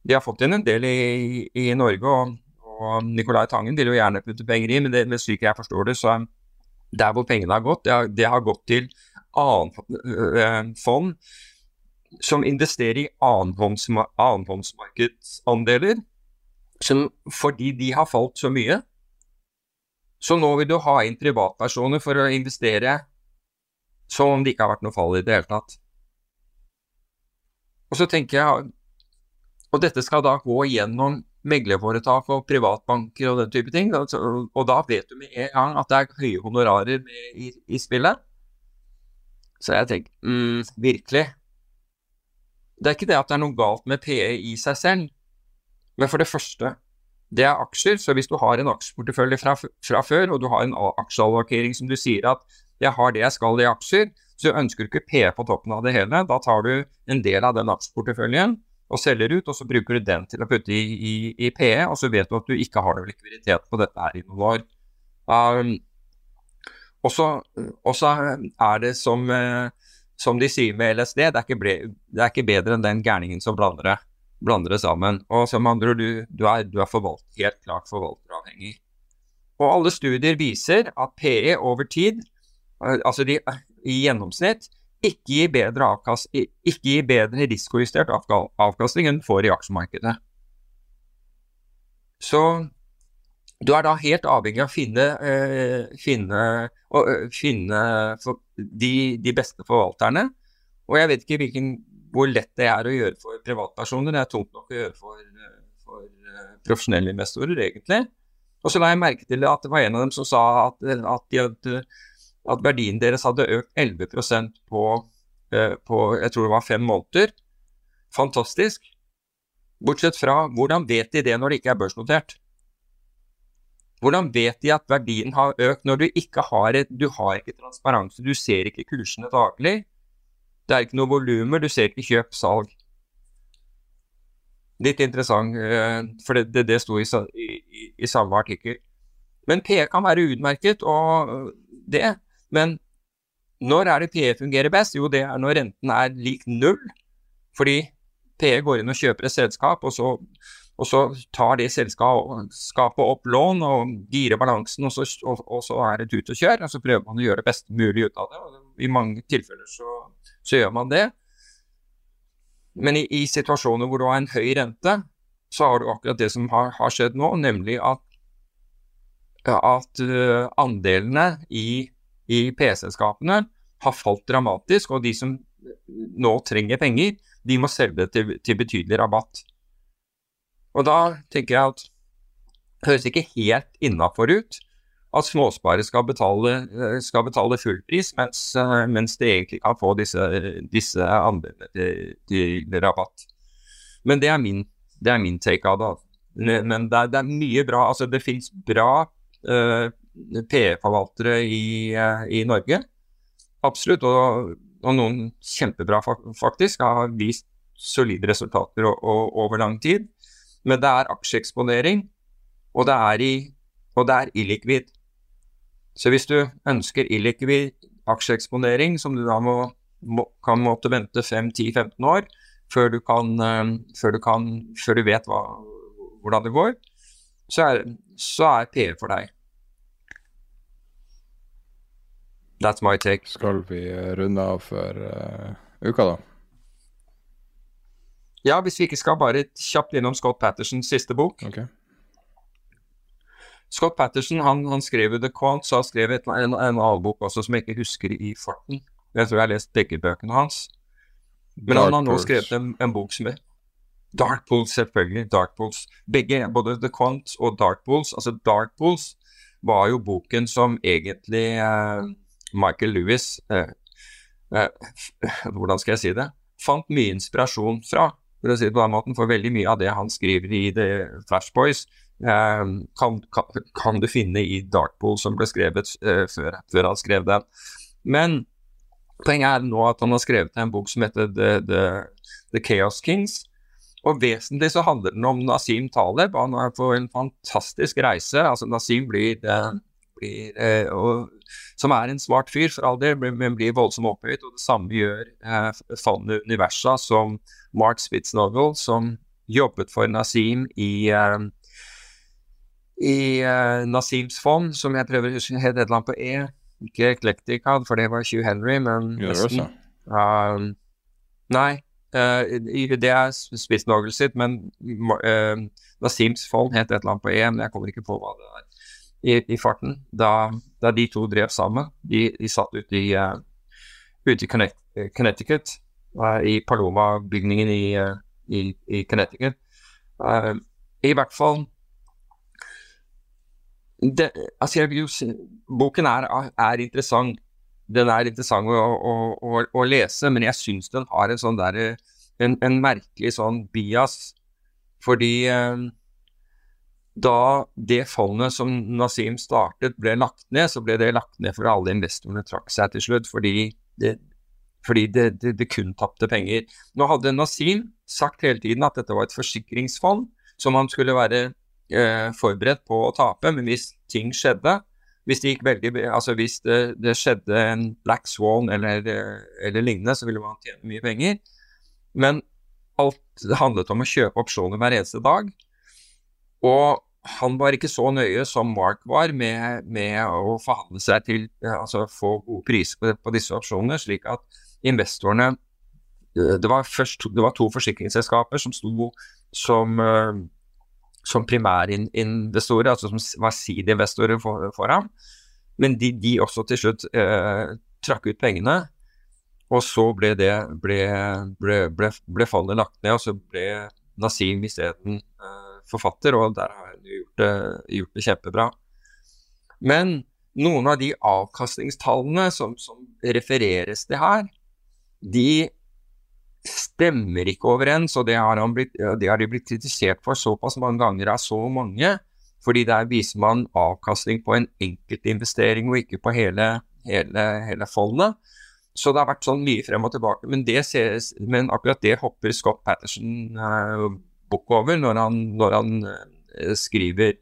De har fått inn en del i, i Norge, og, og Nicolai Tangen vil jo gjerne putte penger i, men det, slik jeg forstår det, så er der hvor pengene har gått, det har, det har gått til annen, øh, fond som investerer i annenhåndsmarkedsandeler, fordi de har falt så mye. Så nå vil du ha inn privatpersoner for å investere som om det ikke har vært noe fall i det hele tatt. Og så tenker jeg Og dette skal da gå gjennom meglerforetak og privatbanker og den type ting. Og da vet du med en gang at det er høye honorarer i, i spillet. Så jeg tenker mm, virkelig. Det er ikke det at det er noe galt med PE i seg selv, men for det første, det er aksjer. Så hvis du har en aksjeportefølje fra, fra før, og du har en aksjeallokering som du sier at jeg har det jeg skal i aksjer, så ønsker du ikke PE på toppen av det hele. Da tar du en del av den aksjeporteføljen og selger ut, og så bruker du den til å putte i, i, i PE, og så vet du at du ikke har noe likviditet på dette her i noen år. Um, og så er det som, eh, som, de sier med LSD, det er ikke, ble, det er ikke bedre enn den gærningen som blander det, blander det sammen. Og som andre du, du er, du er forvalt, helt klart forvalteravhengig. Og alle studier viser at PE over tid, altså de, i gjennomsnitt, ikke gir bedre, avkast, ikke gir bedre risikojustert avkastning enn får i aksjemarkedet. Så du er da helt avhengig av å finne, uh, finne, uh, finne de, de, beste forvalterne. Og jeg vet ikke hvilken, hvor lett det er å gjøre for privatpersoner. Det er tungt nok å gjøre for, for uh, profesjonelle investorer, egentlig. Og så la jeg merke til at det var en av dem som sa at, at, hadde, at verdien deres hadde økt 11% på, på jeg tror det var fem måneder. Fantastisk. Bortsett fra hvordan vet de det når det ikke er børsnotert? Hvordan vet de at verdien har økt når du ikke har et, du har ikke transparense, du ser ikke kursene daglig? Det er ikke noe volumer, du ser ikke kjøp-salg. Litt interessant, eh, for det, det, det sto i, i, i, samme artikkel. Men PE kan være utmerket, og det. Men når er det PE fungerer best? Jo, det er når renten er lik null. Fordi PE går inn og kjøper et selskap, og så og så tar det selskapet opp lån og girer balansen, og så, og, og så er det tut og kjør. Og så prøver man å gjøre det best mulig ut av det. og I mange tilfeller så, så gjør man det. Men i, i, situasjoner hvor du har en høy rente, så har du akkurat det som har, har skjedd nå, nemlig at, at uh, andelene i, i P-selskapene har falt dramatisk, og de som nå trenger penger, de må selge til, til betydelig rabatt. Og da tenker jeg at det høres ikke helt innafor ut at småsparere skal betale, eh, skal betale fullpris, mens, eh, mens de egentlig kan få disse, disse andelene til, til, rabatt. Men det er min, det er min take av det. Men det er, det er mye bra Altså, det finnes bra uh, eh, PE-forvaltere i, uh, i, Norge. Absolutt. Og, og, noen kjempebra, faktisk. Har vist solide resultater over lang tid. Men det er aksjeeksponering, og det er, i, og det er illikvid. Så hvis du ønsker illikvid aksjeeksponering, som du da må, må, kan måtte vente 5-10-15 år før du, kan, uh, før, du kan, før du, vet hva, hvordan det går, så er, så er PE for deg. That's my take.
Skal vi runde av for uh, uka, da?
Ja, hvis vi ikke skal bare kjapt innom Scott Pattersons siste bok.
Okay.
Scott Patterson han, han skrev The Quant, så han skrev en, en, en annen bok også som jeg ikke husker i farten. Jeg tror jeg har lest begge bøkene hans. Men Dark han har nå skrevet en, en, bok som er Dark Pools, selvfølgelig. Dark Pools. Begge, både The Quant og Dark Pools. Altså, Dark Pools var jo boken som egentlig eh, Michael Lewis eh, eh, Hvordan skal jeg si det? Fant mye inspirasjon fra for å si det på den måten, for veldig mye av det han skriver i The Flash Boys, eh, kan, kan, kan, du finne i Darkpool, som ble skrevet eh, før, før, han skrev den. Men poenget er nå at han har skrevet en bok som heter The, The, The Chaos Kings, og vesentlig så handler den om Nasim Taleb. Han er på en fantastisk reise. altså Nasim blir, eh, blir eh, og, Som er en svart fyr, for all del, men blir voldsomt opphøyet. Og det samme gjør eh, fondet Universa, som Mark Spitznoggle, som jobbet for Nasim i eh, i uh, Nasims fond, som jeg prøver å huske het et eller annet på E. Ikke Eclectica, for det var Hugh Henry, men
nesten.
Uh, nei, uh, det er spissnoglet sitt, men uh, Nasims fond het et eller annet på E, men jeg kommer ikke på hva det er i, i farten. Da, da, de to drev sammen. De, de satt ute i, ute i Connecticut, i Paloma-bygningen i, i, i, Connecticut. I hvert fall det, altså jeg Boken er, er interessant den er interessant å, å, å, å lese, men jeg syns den har en sånn der, en, en, merkelig sånn bias. Fordi da det fondet som Nasim startet ble lagt ned, så ble det lagt ned for alle investorene trakk seg til slutt, fordi det, fordi det, det, det kun tapte penger. Nå hadde Nasim sagt hele tiden at dette var et forsikringsfond som han skulle være eh, forberedt på å tape, men hvis ting skjedde, hvis det veldig, altså hvis det, det skjedde en black swan eller, eller, lignende, så ville man tjene mye penger. Men alt handlet om å kjøpe opsjoner hver eneste dag. Og han var ikke så nøye som Mark var med, med å forhandle seg til altså få gode priser på, på, disse opsjonene, slik at investorene Det var først det var to forsikringsselskaper som sto som som primærinvestorer, altså som var sideinvestorer for, for, ham. Men de, de også til slutt eh, trakk ut pengene. Og så ble det ble, ble, ble, ble fallet lagt ned, og så ble Nasim isteden eh, forfatter, og der har hun gjort gjort det kjempebra. Men noen av de avkastningstallene som, som refereres til her, de stemmer ikke overens, og det har, blitt, det har de blitt kritisert for såpass mange ganger av så mange. Fordi der viser man avkastning på en enkeltinvestering og ikke på hele, hele, hele fondet. Så det har vært sånn mye frem og tilbake. Men, ses, men akkurat det hopper Scott Patterson uh, bukk over når han, når han uh, skriver,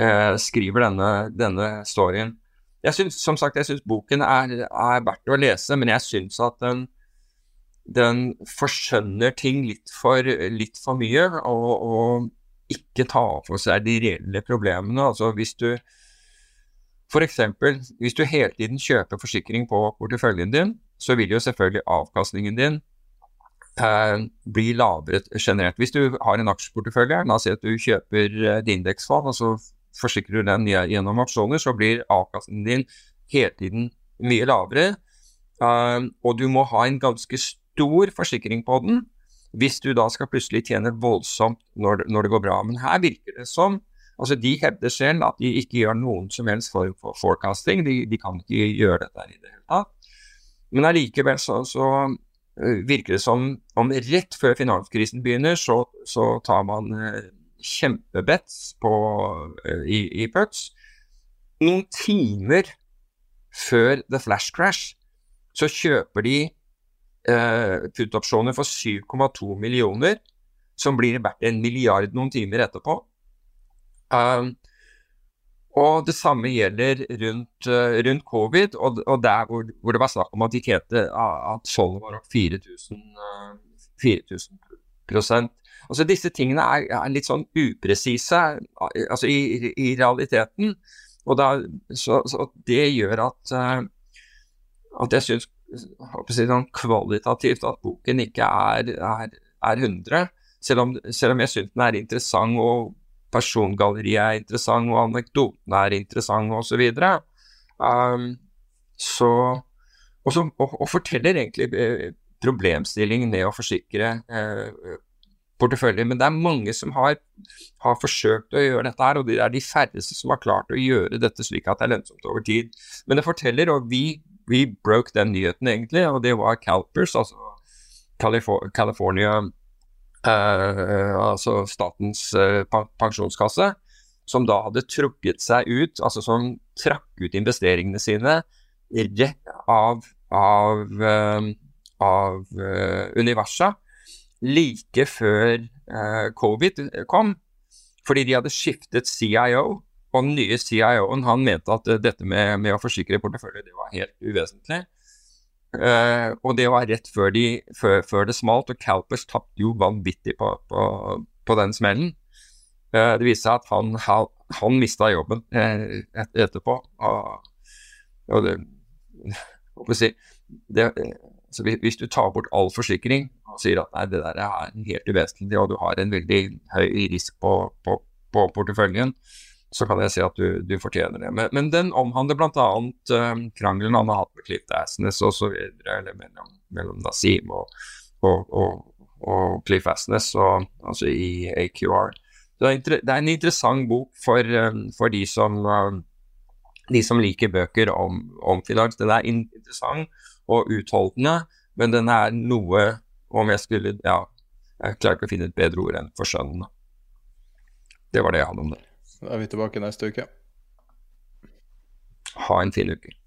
eh, skriver denne, denne, storyen. Jeg synes, som sagt, jeg syns boken er, er verdt å lese, men jeg syns at den den forskjønner ting litt for, litt for mye, og, og, ikke tar for seg de reelle problemene. Altså hvis du f.eks. hvis du hele tiden kjøper forsikring på porteføljen din, så vil jo selvfølgelig avkastningen din eh, blir lavere generert. Hvis du har en aksjeportefølje, la oss si at du kjøper et indeksfond, og så forsikrer du den gjennom aksjoner, så blir avkastningen din hele tiden mye lavere. Eh, og du må ha en ganske stor forsikring på den, hvis du da skal plutselig tjene voldsomt når, når det går bra. Men her virker det som altså De hevder selv at de ikke gjør noen som helst for forecasting. De, de, kan ikke gjøre dette i det hele tatt. Men allikevel så, så virker det som om rett før finanskrisen begynner, så, så tar man uh, kjempebets på, uh, i, i puts. Noen timer før the flash crash så kjøper de eh, put-opsjoner for 7,2 millioner, som blir verdt en milliard noen timer etterpå. Um, og det samme gjelder rundt, uh, rundt covid, og, og der hvor, hvor, det var snakk om at ikke tjente at skjoldet var opp 4000, uh, 4000 prosent. Altså Disse tingene er, er litt sånn upresise altså i, i realiteten. Og da, så, så, det gjør at, uh, at jeg syns sånn kvalitativt at boken ikke er, er, er 100. Selv om, selv om jeg syns den er interessant, og persongalleriet er interessant, og anekdotene er interessante, osv. Um, så og, så, og, og, forteller egentlig eh, problemstillingen ned å forsikre eh, porteføljer. Men det er mange som har, har, forsøkt å gjøre dette her, og det er de færreste som har klart å gjøre dette slik at det er lønnsomt over tid. Men det forteller, og vi vi broke den nyheten, egentlig, og det var CalPERS, altså California Altså statens uh, pensjonskasse, som da hadde trukket seg ut, altså som trakk ut investeringene sine rett av, av, av Universa. like før eh, covid kom, fordi de hadde skiftet CIO. Og den nye CIO-en mente at dette med, med å forsikre portefølje var helt uvesentlig. Uh, og det var rett før, de, før, før det smalt, og Calpers tapte jo vanvittig på, på, på den smellen. Uh, det viste seg at han, han, mista jobben uh, et, etterpå. Og, det, si, det, Hvis du tar bort all forsikring og sier at nei, det der er helt uvesentlig, og du har en veldig høy risk på, på porteføljen, så kan jeg si at du, du fortjener det. Men, men den omhandler bl.a. Uh, krangelen han har hatt med Cliff Asnes osv. Mellom, mellom Nasim og, og, og, og Cliff Asnes, og, altså i AQR. Det er, det er, en interessant bok for, um, for de, som, uh, de som liker bøker om, om finans. Den er interessant og utholdende, men den er noe om jeg skulle Ja, jeg klarer ikke å finne et bedre ord enn forskjønnende. Det var det jeg hadde om det.
Da er vi tilbake neste uke.
Ha en fin uke.